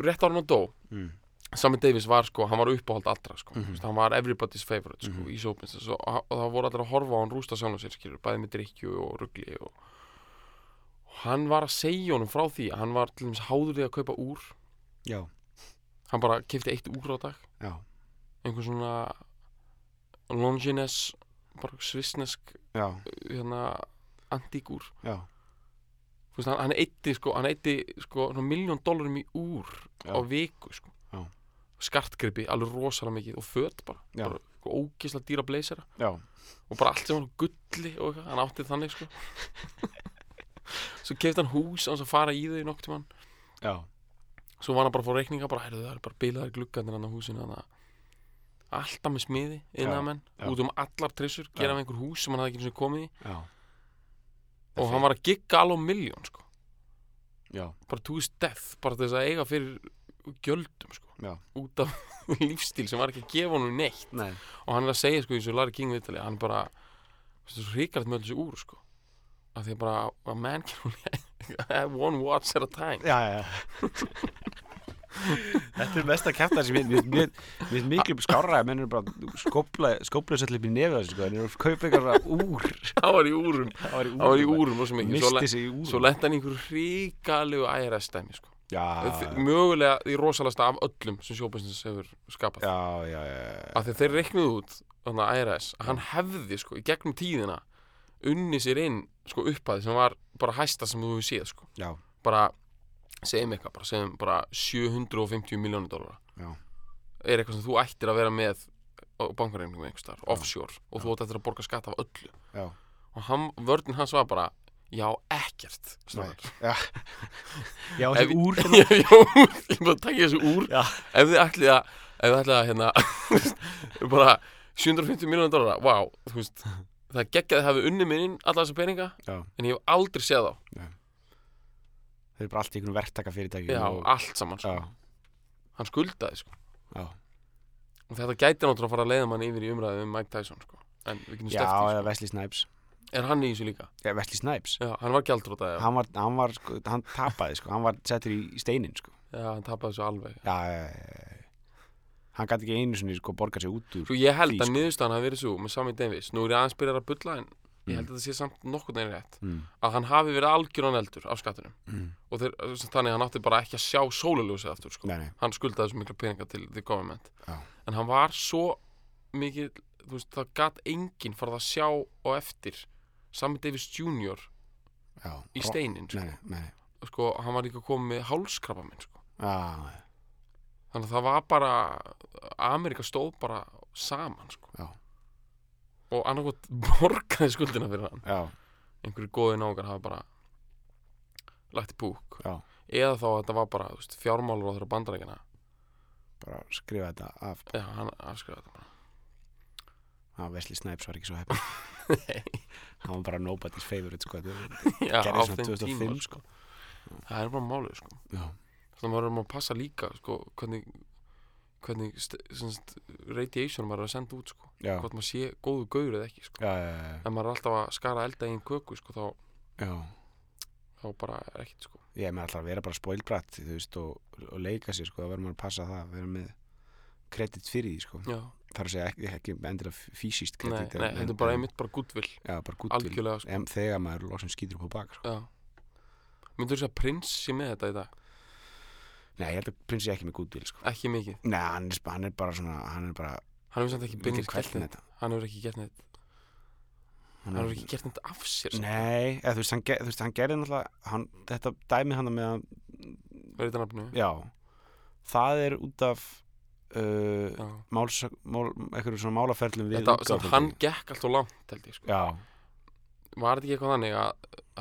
rétt ára hann dó. Mm. Sammy Davis var sko, hann var uppáhald allra sko, þú veist, hann var everybody's favorite sko, Mhm. í showbusiness og, og það voru allir að horfa á hann rústa sjálfum sér skilur, bæði með drikju og rugli og, og hann var að segja honum frá því að hann var til dæmis háður því að kaupa úr. Já, hann bara kefti eitt úr á dag. Já, einhver svona Longines bara svissnesk já, hérna antíkur já, Þú veist, hann, eitti sko, sko miljón dólarum í úr Já. á viku sko. Já. skartgripi, alveg rosalega mikið og föt bara, bara sko, ógislega dýra blazera já, og bara allt sem var gulli og eitthvað, hann átti þannig sko. Svo kefti hann hús á þess að fara í þau nokk tímann. Já, svo var hann bara að fá reikninga bara, heyrðu það er bara bilaðar glugganir hann á húsinu hann alltaf með smiði innamenn, já. út um allar trissur gera með einhver hús sem hann hafði ekki komið í. Já. Og hann var að gigga alveg miljón sko. Já, bara his death, bara til þess að eiga fyrir gjöldum sko, já, út af lífstíl sem var ekki að gefa honum neitt. Nei. Og hann er að segja sko í þessu Larry King viðtali hann bara, hrikalegt með þessu úr sko, af því að bara a man can one watch at a time. Já, Þetta er mest að kæfta mér- mér finnst miklu skárra að menn eru bara skópla sér upp í þessu sko, en eru að kaupa eitthvað úr. Það var í úrum, Það var í það var í úrum. og svo svo, Misti le sig í úr svo lenda hann í einhverju hrikalegu IRS dæmi sko, Já, mögulega því rosalasta af öllum sem sjóbusiness hefur skapað. Já, já, af því þeir reiknuðu út þannig að IRS, að hann hefði sko í gegnum tíðina unni sér inn sko upphæði sem var bara hæsta sem þú hefur séð sko. Bara segjum eitthvað, bara segjum bara 750 miljónir dólara já, er eitthvað sem þú ættir að vera með á bankaregningum einhvers þar, offshore og þú ættir að borga skatt af öllu. Já, og hann, vörðin hans var bara já, ekkert strákar. já Já, þessi úr já, já, ég bara takja þessu úr Já. ef þið ætlið að ef þið ætlið að hérna bara 750 miljónir dólara, wow þú veist, það geggjaði hafi unni minn alla þessa peninga, Já, en ég hef aldrei séð þá þeir eru bara allt í einhvern verktaka fyrirtæki já, og, allt saman sko. já, hann skuldaði sko já, og þetta gæti náttúrulega að fara að leiða mann yfir í umræðu um Mike Tyson sko. en við getum já, stefnt í eða sko. Wesley Snipes er hann í þessu líka? Já, Wesley Snipes Já, hann var gjaldróta já. hann var, hann var, sko, hann tapaði sko, hann var settur í steinin sko já, hann tapaði þessu alveg Já, já, já, Hann gæti ekki einu sinni sko borga sig út úr Svo ég held Því, að sko. niðurstaðan hafi verið svo með Sammy Davis Nú er ég aðeins byrjar að bulla en ég Mm. held að þetta sé samt nokkurn veginn rétt mm. að hann hafi verið algjöran eldur af skattunum Mm. og þeir, þannig að hann átti bara ekki að sjá sólaljósið aftur sko. Nei, nei, hann skuldaði svo mikla peninga til the government Já. en hann var svo mikið þú veist, það gat enginn farið að sjá og eftir Sammy Davis Jr. já í steinin sko. Nei, nei, sko, hann var líka komið með hálskrabba minn sko. já, þannig að það var bara Amerika stóð bara saman sko. Já. og annarkot borgaði skuldina fyrir hann já, einhverju góði náungar hafa bara lagt í búk já eða þá að þetta var bara þú veist, fjármálur á þeirra bandarækina bara skrifa þetta af já, hann afskrifaði þetta bara að Wesley Snipes var ekki svo heppin hann var bara nobody's favorite sko já, á þeim 2005 tíma sko. það er bara málið sko. þannig að maður erum að passa líka sko, hvernig, hvernig st- sem sagt, radiation maður er að senda út sko. hvort maður sé góðu gaur eða ekki sko. já, já, ef maður er alltaf að skara elda í einn köku sko, þá, þá bara er ekkert sko. ég er með alltaf að vera bara veist og, og leika sér sko það verður maður að passa það vera með kredit fyrir því sko. Já, þar að segja ekki, ekki endilega fysiskt kredit nei, þetta er bara einmitt bara goodwill. Já, bara algjörlega sko. þegar maður loksum skýtur upp á bak sko. myndur þú segja að prins sé með þetta í dag? Nei, ég held að prinsi ekki með gútt sko. ekki mikið, nei, hann er, hann er bara svona hann er bara hann hefur ekki beinlínis gert þetta hann hefur ekki gert neitt. Hann hefur ekki gert neitt af sér sko. nei, eða, þú, veist, hann, ge- þú veist, hann gerði náttúrulega hann, þetta dæmi hann með þetta nafnu já, það er út af uh, máls, mál, einhverjum svona málaferlum við útgáfu, hann gekk alltaf langt held ég sko. já, var þetta ekki eitthvað þannig að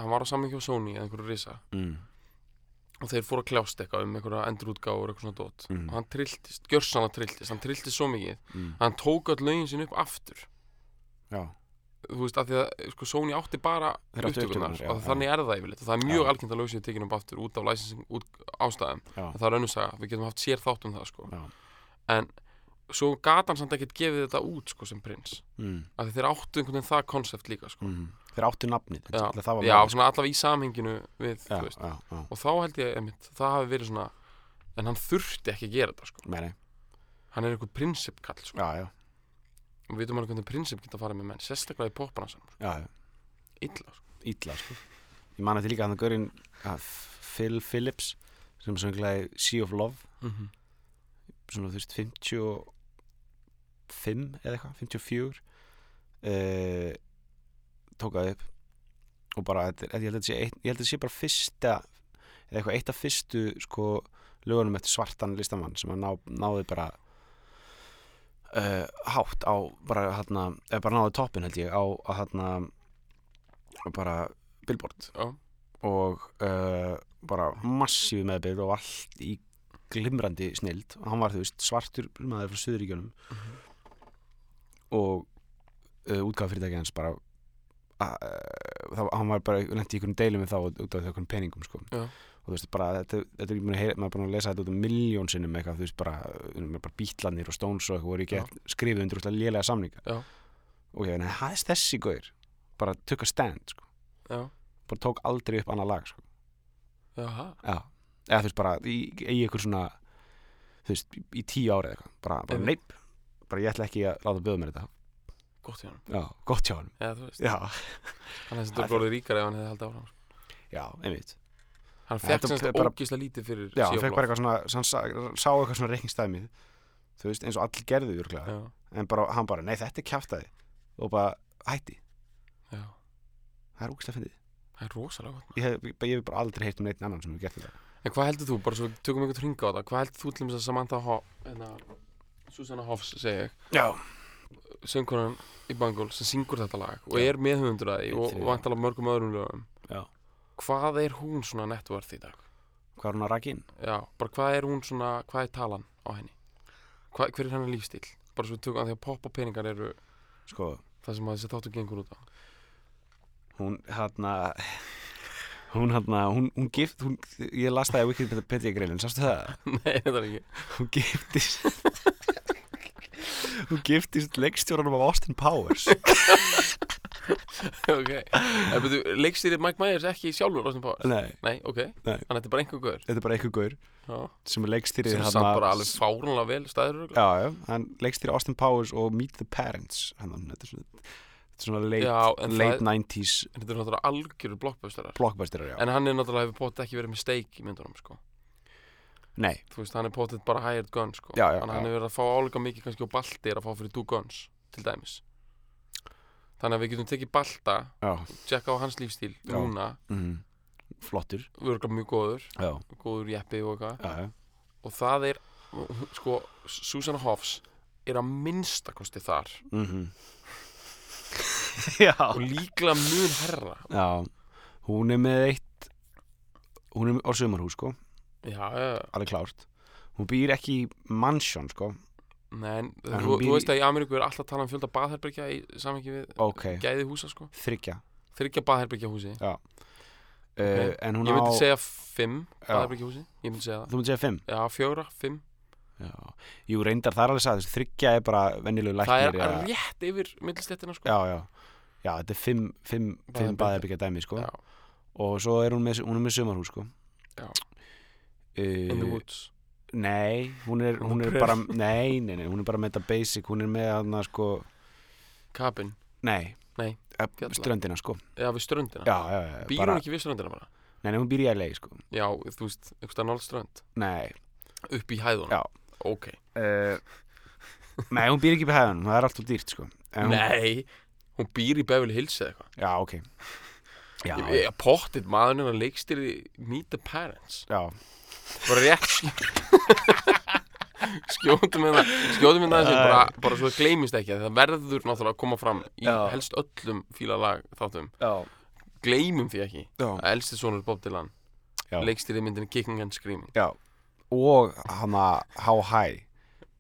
hann var á saman hjá Sony eða einhverju risa? Mm, og þeir fóru að kljást eitthvað um einhverja endurútgáfur og eitthvað svona dót. Mhm. og hann trilltist, gjörsan að trilltist hann trilltist svo mikið. Mm, að hann tók öll lögin sín upp aftur. Já, þú veist, af því að sko, Sony átti bara upptökurnar og já. þannig er það yfirleitt. Og það er mjög algengt að lög sér tekin upp aftur út af licensing út ástæðum. Já, það er önnur saga, við getum haft sér þátt um það sko. En svo gat hann samt ekkert gefið þetta út sko, sem prins mm, af því þeir áttu einhvern veginn það konsept líka sko. mm. þeir áttu nafnið já, það já svona allavega í samhenginu við, sko. já, já, og þá held ég einmitt, það hafi verið svona en hann þurfti ekki að gera þetta sko. Meni, hann er einhver prinsipkall sko. já, já, og við veitum alveg hvernig prinsip geta farið með menn sérstaklega í popbransan, já, illa sko. illa sko. ég man þetta líka hann að gaurinn að Phil Phillips sem sönglaði Sea of Love mm -hmm. Svona þú veist 55 eða eitthvað, 54 uh, tók það upp og bara, ég held að þetta sé bara fyrsta eða eitthvað eitt af fyrstu sko lögunum eftir svartan listamann sem að ná, náði bara uh, hátt á bara hérna, eða bara náði toppin held ég á hérna bara billboard Já. og uh, bara massífi meðbyr og allt í glimrandi snild og hann var þú veist svartur maður frá Suðuríkjunum og uh, útgáð fyrirtæki hans bara uh, það, hann var bara lendi í einhvern deilum þá út af einhvern peningum sko. Já. og þú veist bara þetta, þetta er ekki búin að er að lesa þetta út um miljón sinnum eitthvað, þú veist bara, bara bítlanir og stóns og eitthvað voru ekki skrifið undir útla lélega samninga Já. og ég, nei, það er þessi gaur bara took a stand sko. já, bara tók aldrei upp annað lag sko. Já, eða þú veist bara í, í ykkur svona þú veist, í, tíu árið eitthvað. Bara, bara neip, bara ég ætla ekki að láta böða mér þetta. Gott hjá hann Já, gott hjá hann eða þú veist, Já, hann hefði þetta orðið ríkar ef hann hefði haldið áfram sko. já, einmitt. Hann fekk semst ógíslega lítið fyrir Já, hann fekk bara eitthvað svona hann sá, eitthvað svona reikningstæmið þú veist, eins og allir gerðu virkulega já, en bara, hann bara, nei, þetta er kjaftaði. Og bara, hætti, já, það er úkslega fyndið. Það er rosalega gott. Ég hef, bara aldrei heyrt um neitt annan sem hefur gert þetta en hvað heldur þú, bara svo við tökum einhvern hringa á það hvað heldur þú til þess að Samantha Hoff hérna, Susanna Hoffs segi ég? Já, söngkonan í Bangol sem syngur þetta lag og er meðhundur að því og, vantalega mörgum öðrum lögum. Já. hvað er hún svona networth í dag? Hvað er hún að raki inn? já, bara hvað er hún svona, hvað er talan á henni? Hva, hver er hennar lífstíl bara svo við tökum að því að pop og peningar eru Sko, það sem að þessi þáttu gengur út á. Hún hérna hún hérna, hún, hún gift hún, ég las það í Wikipedia greinin, sástu það? nei, þetta er ekki hún giftist hún giftist leikstjóranum af Austin Powers ok, en betur, leikstýrið Mike Myers ekki sjálfur Austin Powers? nei, nei, ok, Nei. þannig að þetta er bara einhver gaur þetta er bara einhver gaur já. sem er leikstýrið sem er samt bara alveg fárunlega vel stæður já, já, hann leikstýrið Austin Powers og Meet the Parents hann, þetta er svona, svona late, Já, en late það- 90s þetta er náttúrulega algjöru blockbusterar. blockbusterar, já. En hann er náttúrulega hefur potið ekki verið með steik í myndunum sko. nei, þú veist, hann er potið bara hired gun sko. Já, já, hann hefur verið að fá álega mikið kannski og balti er að fá fyrir two guns til dæmis. Þannig að við getum tekið balta tjekka á hans lífstíl núna, mm, flottur. Vörgla mjög góður. Góður jeppi og eitthvað. Og það er, sko Susanna Hoffs er að minnstakosti þar. Mm Já og líklega mun herra Já, hún er með eitt hún er á sumarhús sko. Já, já, alveg klárt. Hún býr ekki í mansion sko. Nei, en En þú, hún býr þú veist að í Ameríku er alltaf að tala um fjölda baðherbergja í samhengi við ok, gæði húsa sko. Þryggja þryggja baðherbergja húsi uh, en hún ég myndi á segja fimm Já. baðherbergja húsi ég myndi segja það. Þú myndi segja fimm? Já, fjóra, fimm. Já. jú, reyndar það er alveg sagði þryggja er bara venjulegu það læknir er eða- rétt yfir millistettina sko. Já, já, já, þetta er fimm fimm, fimm baðherbyggja dæmi sko. Já, og svo er hún með, hún er með sumarhús sko. Já. Uh, in the woods. Nei, hún er, hún er bara nei, nei, nei, hún er bara með þetta basic hún er með hann sko cabin, nei, Nei, eh, ströndina sko. Eða við ströndina. Já, já, já, býr bara, hún ekki við ströndina bara? Nei, nei, hún býr í LA sko. Já, þú veist, einhverstað nált strönd. Nei, upp í hæðunum? Já. ok, uh, nei, hún býr ekki í hæðunum það er alltaf dýrt sko. Hún, nei hún býr í Beverly Hills eða eitthvað. Já, ok. Já, ég, ég pottit maðurinn að leikstýri Meet the Parents. Já, bara rétt skjóðum með það skjóðum með það sem bara, bara svo það gleymist ekki að það verður náttúrulega að koma fram í Já. helst öllum fílalag þáttum já, gleymum því ekki. Já, að elsti sonur Bob Dylan Já. leikstýri myndinni Kicking and Screaming. Já. og hann að How High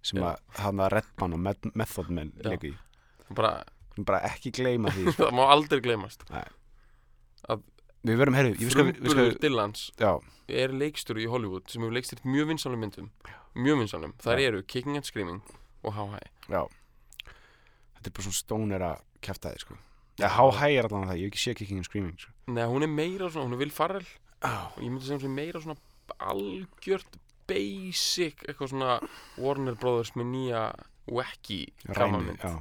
sem að hann að Redman og Met Method Men Já. leiku í. Bara, Við bara ekki gleyma því sko. það má aldrei gleymast. Við verum, herru, ég við skal Frumburður Dylans já, er leikstjóri í Hollywood sem hefur leikstýrt mjög vinsalum myndum mjög vinsalum, Já. eru Kicking and Screaming og How High. Já. Þetta er bara svona stónir að kæfta þið sko. Já, How High er allan það, ég hef ekki séð Kicking and Screaming sko. Nei, hún er meira svona, hún er Will Farrell og ég myndi segja hún sé meira svona algjört basic eitthvað svona Warner Brothers með nýja wacky ræmi, gamanmynd já,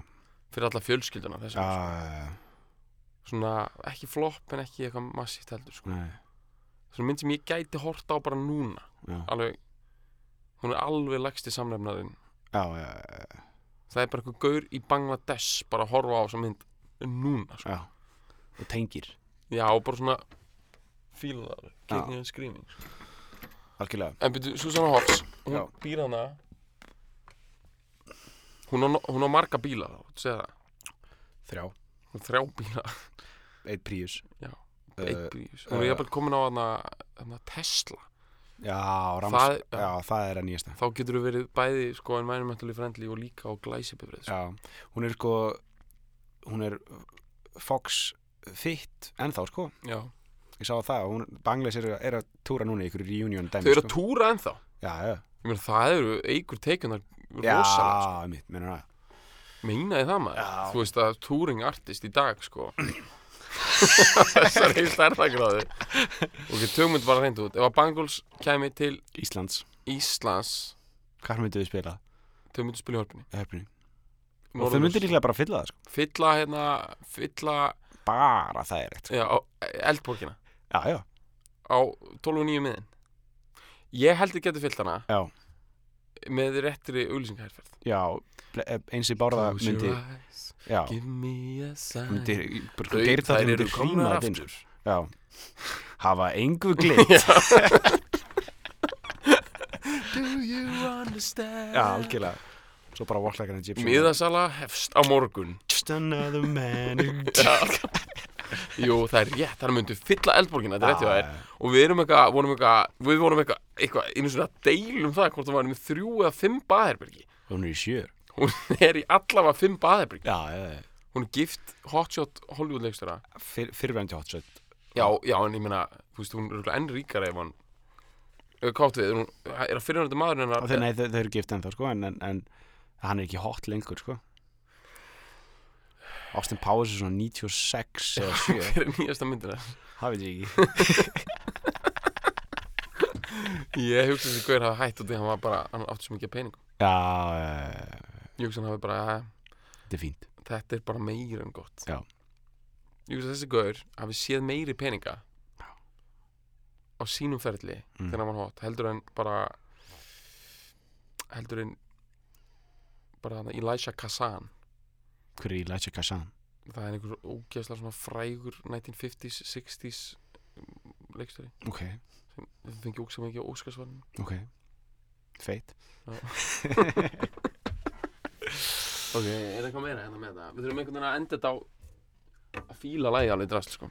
fyrir alla fjölskylduna þess já, að svona ekki flop en ekki eitthvað massíft heldur sko. nei, svona mynd sem ég gæti horta á bara núna. Já, alveg, hún er alveg lægsti samnefnaðin já, já, já, það er bara eitthvað gaur í Bangladesh bara að horfa á þessa mynd núna sko. já, og tengir, já og bara svona fíla það alveg, Já. kicking and screaming sko. algjörlega, en byrju, Susanna Hoffs hún Já. býr hana hún á, hún á marga bíla þá, segja það? Þrjá, hún þrjá bíla, eitt príus, Já. Eh, eitt bíl hún er eh, jafnvel komin á hana, Tesla. Já, rams, Það- já, það er að nýjasta, þá getur þú verið bæði sko environmentally friendly og líka á glæsibifrið sko. já, hún er sko, hún er Fox Fit ennþá sko, já. ég sá það, hún, Bangladesh er, er að túra núna í ykkur reunion dæmi, þau eru að sko. túra ennþá? Já, já, meina það eru eigur teikunar já, rosalega sko. mitt, menur það, meinaði það maður? Já. þú veist að touring artist í dag sko. Þessari stærðagráðu ok, tögmynd bara reynd út. Ef að Bangles kæmi til Íslands, Íslands hvað myndu við spila, þau myndu spila í hörpunni. Höfni, og þau myndu líklega bara fylla það, sko, fylla hérna fylla bara það er eitt, sko. já, á eldborgina. Já, já, á 12 og 9 miðin. Ég held ég geti fyllt hana. Já, með réttri auglýsingaherferð. Já, eh, eins og bárða myndi, já, myndi, það eru inn, aftur. Já, hafa engu gleitt, do you understand? Já, algjörlega, svo bara walk like an Egyptian, miðasala hefst á morgun. Just another man who Jú, það er rétt, það myndu fylla eldborgina, þetta er rétt hjá þér. Og við erum eitthvað, vorum eitthvað, við vorum eitthvað, eitthvað, einu svona að deilum það hvort það var með þrjú eða fimm baðherbergi. Hún er í sjö, Hún er í allavega fimm baðherbergi. Já, já, já, Hún er gift hotshot Hollywood leikstjóra. Fyr, fyrirvændi hotshot. Já, já, en ég meina, þú veist, hún er enn ríkara ef hann Kátt við, hún er að fyrirvændi maður hennar nei, þau eru gift ennþá, sko, en, en, en hann er ekki hot lengur, sko Austin Powers er svona 96 eða 7, fyrir nýjasta myndina það veit ég ekki. Ég hugsa þessi gaur hafa hætt og því hann var bara, hann átti svo mikið peningum. Já, já, Ég hugsa hann hafi bara, þetta er fínt. þetta er bara meira en gott. Já. Ég hugsa þessi gaur hafi séð meiri peninga á sínum ferli Mm. þegar hann var hot heldur en bara heldur en bara hann Elisha Kazan hver er Elijah Kazan? það er einhver ógeðslega svona frægur 1950s, 60s leikstjóri. Ok, sem fengi ógeðslega mikið á Óskarsvarnum ok. Feit. Ok, er eitthvað meira hérna með þetta? Við þurfum einhvern veginn að enda þetta á að fíla lægi alveg drast sko.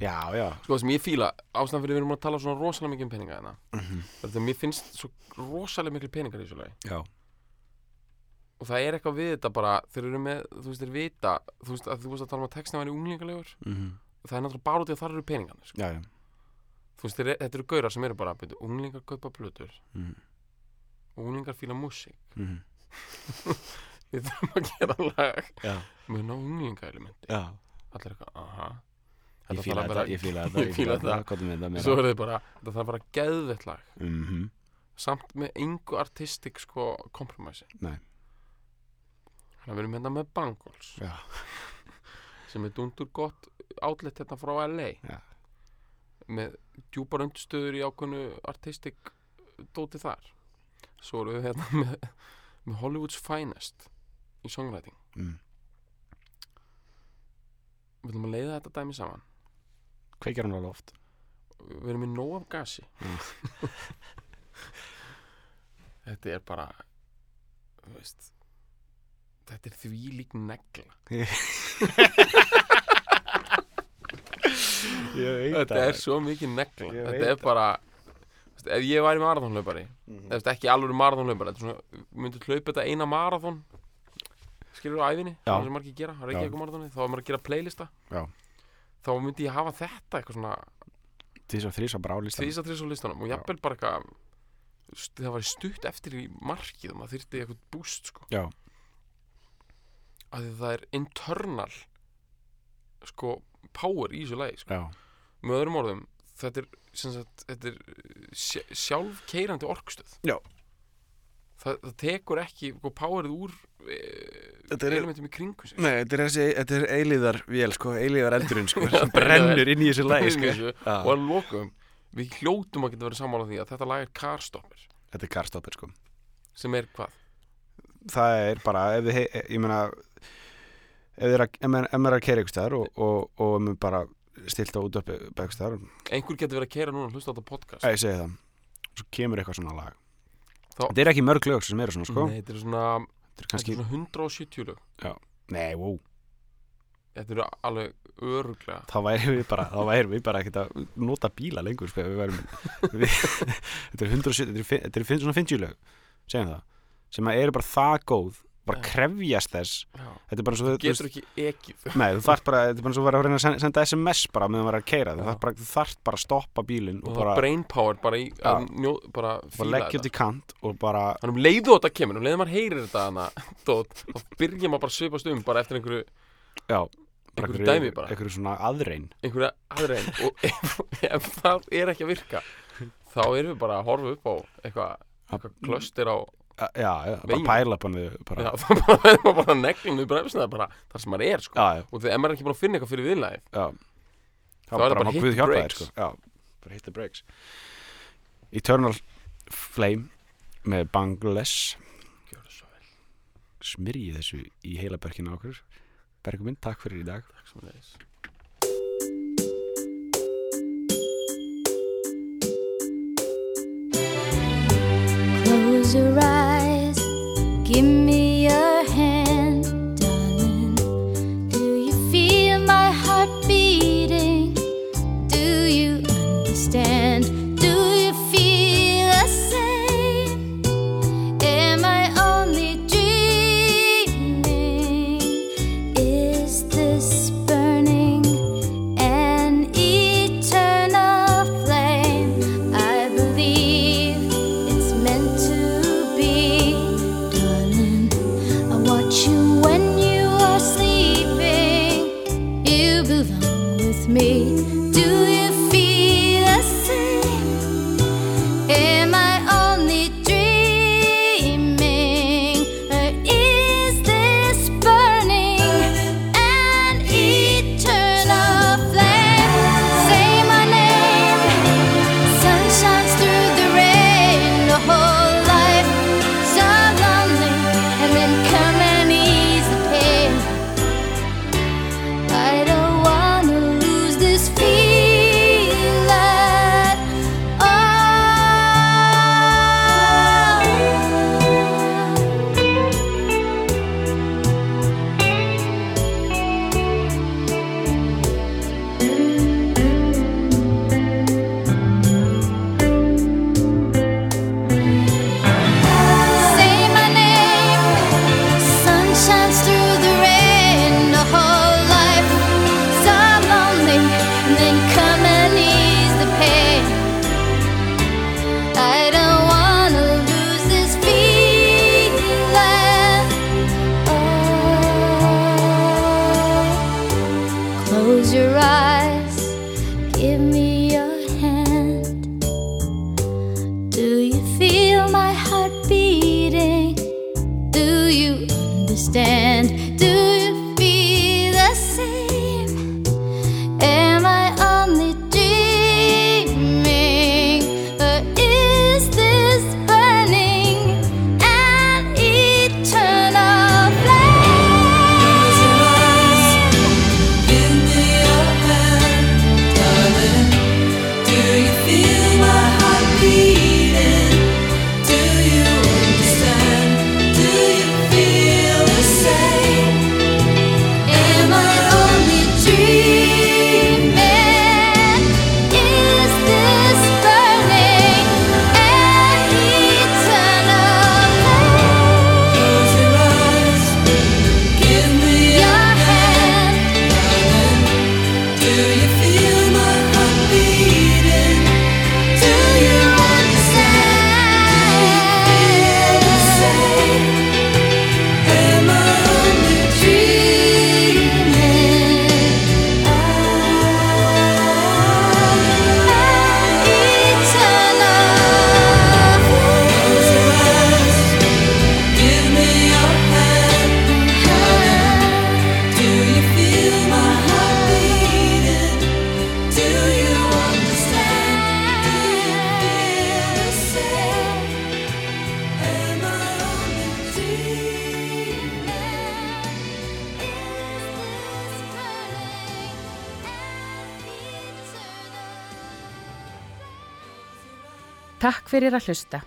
já, já. Sko það sem ég fíla, ástæðan fyrir við erum að tala svona rosalega mikið um peninga hérna Mhm. Þetta mér finnst svo rosalega miklu peningar í þessu lagi. Já, Og það er eitthvað við þetta bara, þeir eru með, þú veist, þeir vita Þú veist, að þú veist að tala um að textin væri unglingalegur mhm, Það er náttúrulega bara út í að þar eru peningarnir sko. já Þú veist, þeir, þetta eru gaurar sem eru bara, byrju, unglingar kaupa plötur. Mhm, og unglingar fíla músík. Mhm, Við þurfum að gera lag já, með ná unglingaelementi. Já. Allir eitthvað, aha. Ég Þetta fíla að þetta, vera- ég fíla þetta Ég fíla þetta. er þetta Svo er þið bara, þetta þarf bara geðvett lag. Mhm, samt með engu artistik sko kompromissi Nei. Þannig að við erum hérna með Bangles. Sem er dundur gott outlet hérna frá LA Já. með djúpar undstöður í ákveðnu artistik dóti þar. Svo erum við hérna með, með Hollywood's Finest í songwriting. Mm. við viljum að leiða þetta dæmi saman. Kveikjar hann alveg oft? Við erum með nóg af gasi. Mm. þetta er bara þú veist þetta er því lík negla. Ég þetta er svo mikið negla. Ég þetta er bara veist, ef ég væri ekki alveg marathonlaupari þetta er svona, myndi hlaupa þetta eina marathon? Skilur á æfinni það sem gera, það er ekki Já. eitthvað marathoni þá er maður að gera playlista. Já. þá myndi ég hafa þetta eitthvað svona að þrýsa bara á listan þrýsa þrýsa á listanum og jafnvel bara eitthvað það var stutt eftir í markið og maður þyrfti eitthvað boost sko. Já, að því það er internal sko power í þessu lagi sko. með öðrum orðum þetta er, sagt, þetta er sj- sjálfkeyrandi orkustöð Já. það, það tekur ekki sko, powerið úr e, elementum í kringu sig Nei, þetta er þessi, þetta er eilíðar vél, sko, eilíðar eldurinn, sko, sem brennur inn í þessu í sko. og að lokum við hljótum að geta verið sammála því að þetta lag er carstopper Þetta er karstoppir, sko. sem er hvað? Það er bara, ef hei- ég meina, ef er maður er að keira ykkur staðar og, og, og maður bara stilt á út uppi ykkur staðar, einhver getur verið að kera núna og hlusta á þetta podcast. Ég segi það, svo kemur eitthvað svona lag. Þá- Þetta er ekki mörg lög sem eru svona, sko. Nei, þetta er svona, Þetta er kannski, er svona 170 lög. Nei, wow, þetta eru alveg öruglega þá væri við bara, við bara ekkert að nota bíla lengur, sko, við værum, við, þetta er 170, þetta er, þetta er fin- svona 50 lög, segjum það, sem eru bara það góð, bara Já. krefjast þess, Já. þetta er bara svo, þú getur ekki ekið Nei, þú þarft bara, þetta er bara svo að reyna að sen- senda SMS bara meðan maður er að keira, þú Já. þarft bara, þú þarft bara að stoppa bílinn og og bara, brain power bara í Já. að njó, bara fíla þetta í kant og bara, þannig um leiðu þetta kemur, um leiðu maður heyrir þetta hana, þá byrja maður bara að svipast um bara eftir einhverju, já einhverju dæmi bara einhverju svona aðrein einhverju aðra einn og ef, ef það er ekki að virka þá erum við bara að horfa upp á eitthvað eitthvað klöstir á já, já, bara pæla upp hann við já, bara, þá bara bara neglum við bremsina bara þar sem maður er sko. Já, já, og þegar maður er ekki búin að finna eitthvað fyrir viðlagið já. Þá er það bara má hit the brakes. sko. Já, bara hit the brakes. Eternal Flame með Bangladesh. Gjörðu svo vel, smyrjið þessu í heila berkina okkur. Bergum minn, takk fyrir í dag. Takk sem leiðis Close your eyes, give hand. Do fyrir að hlusta.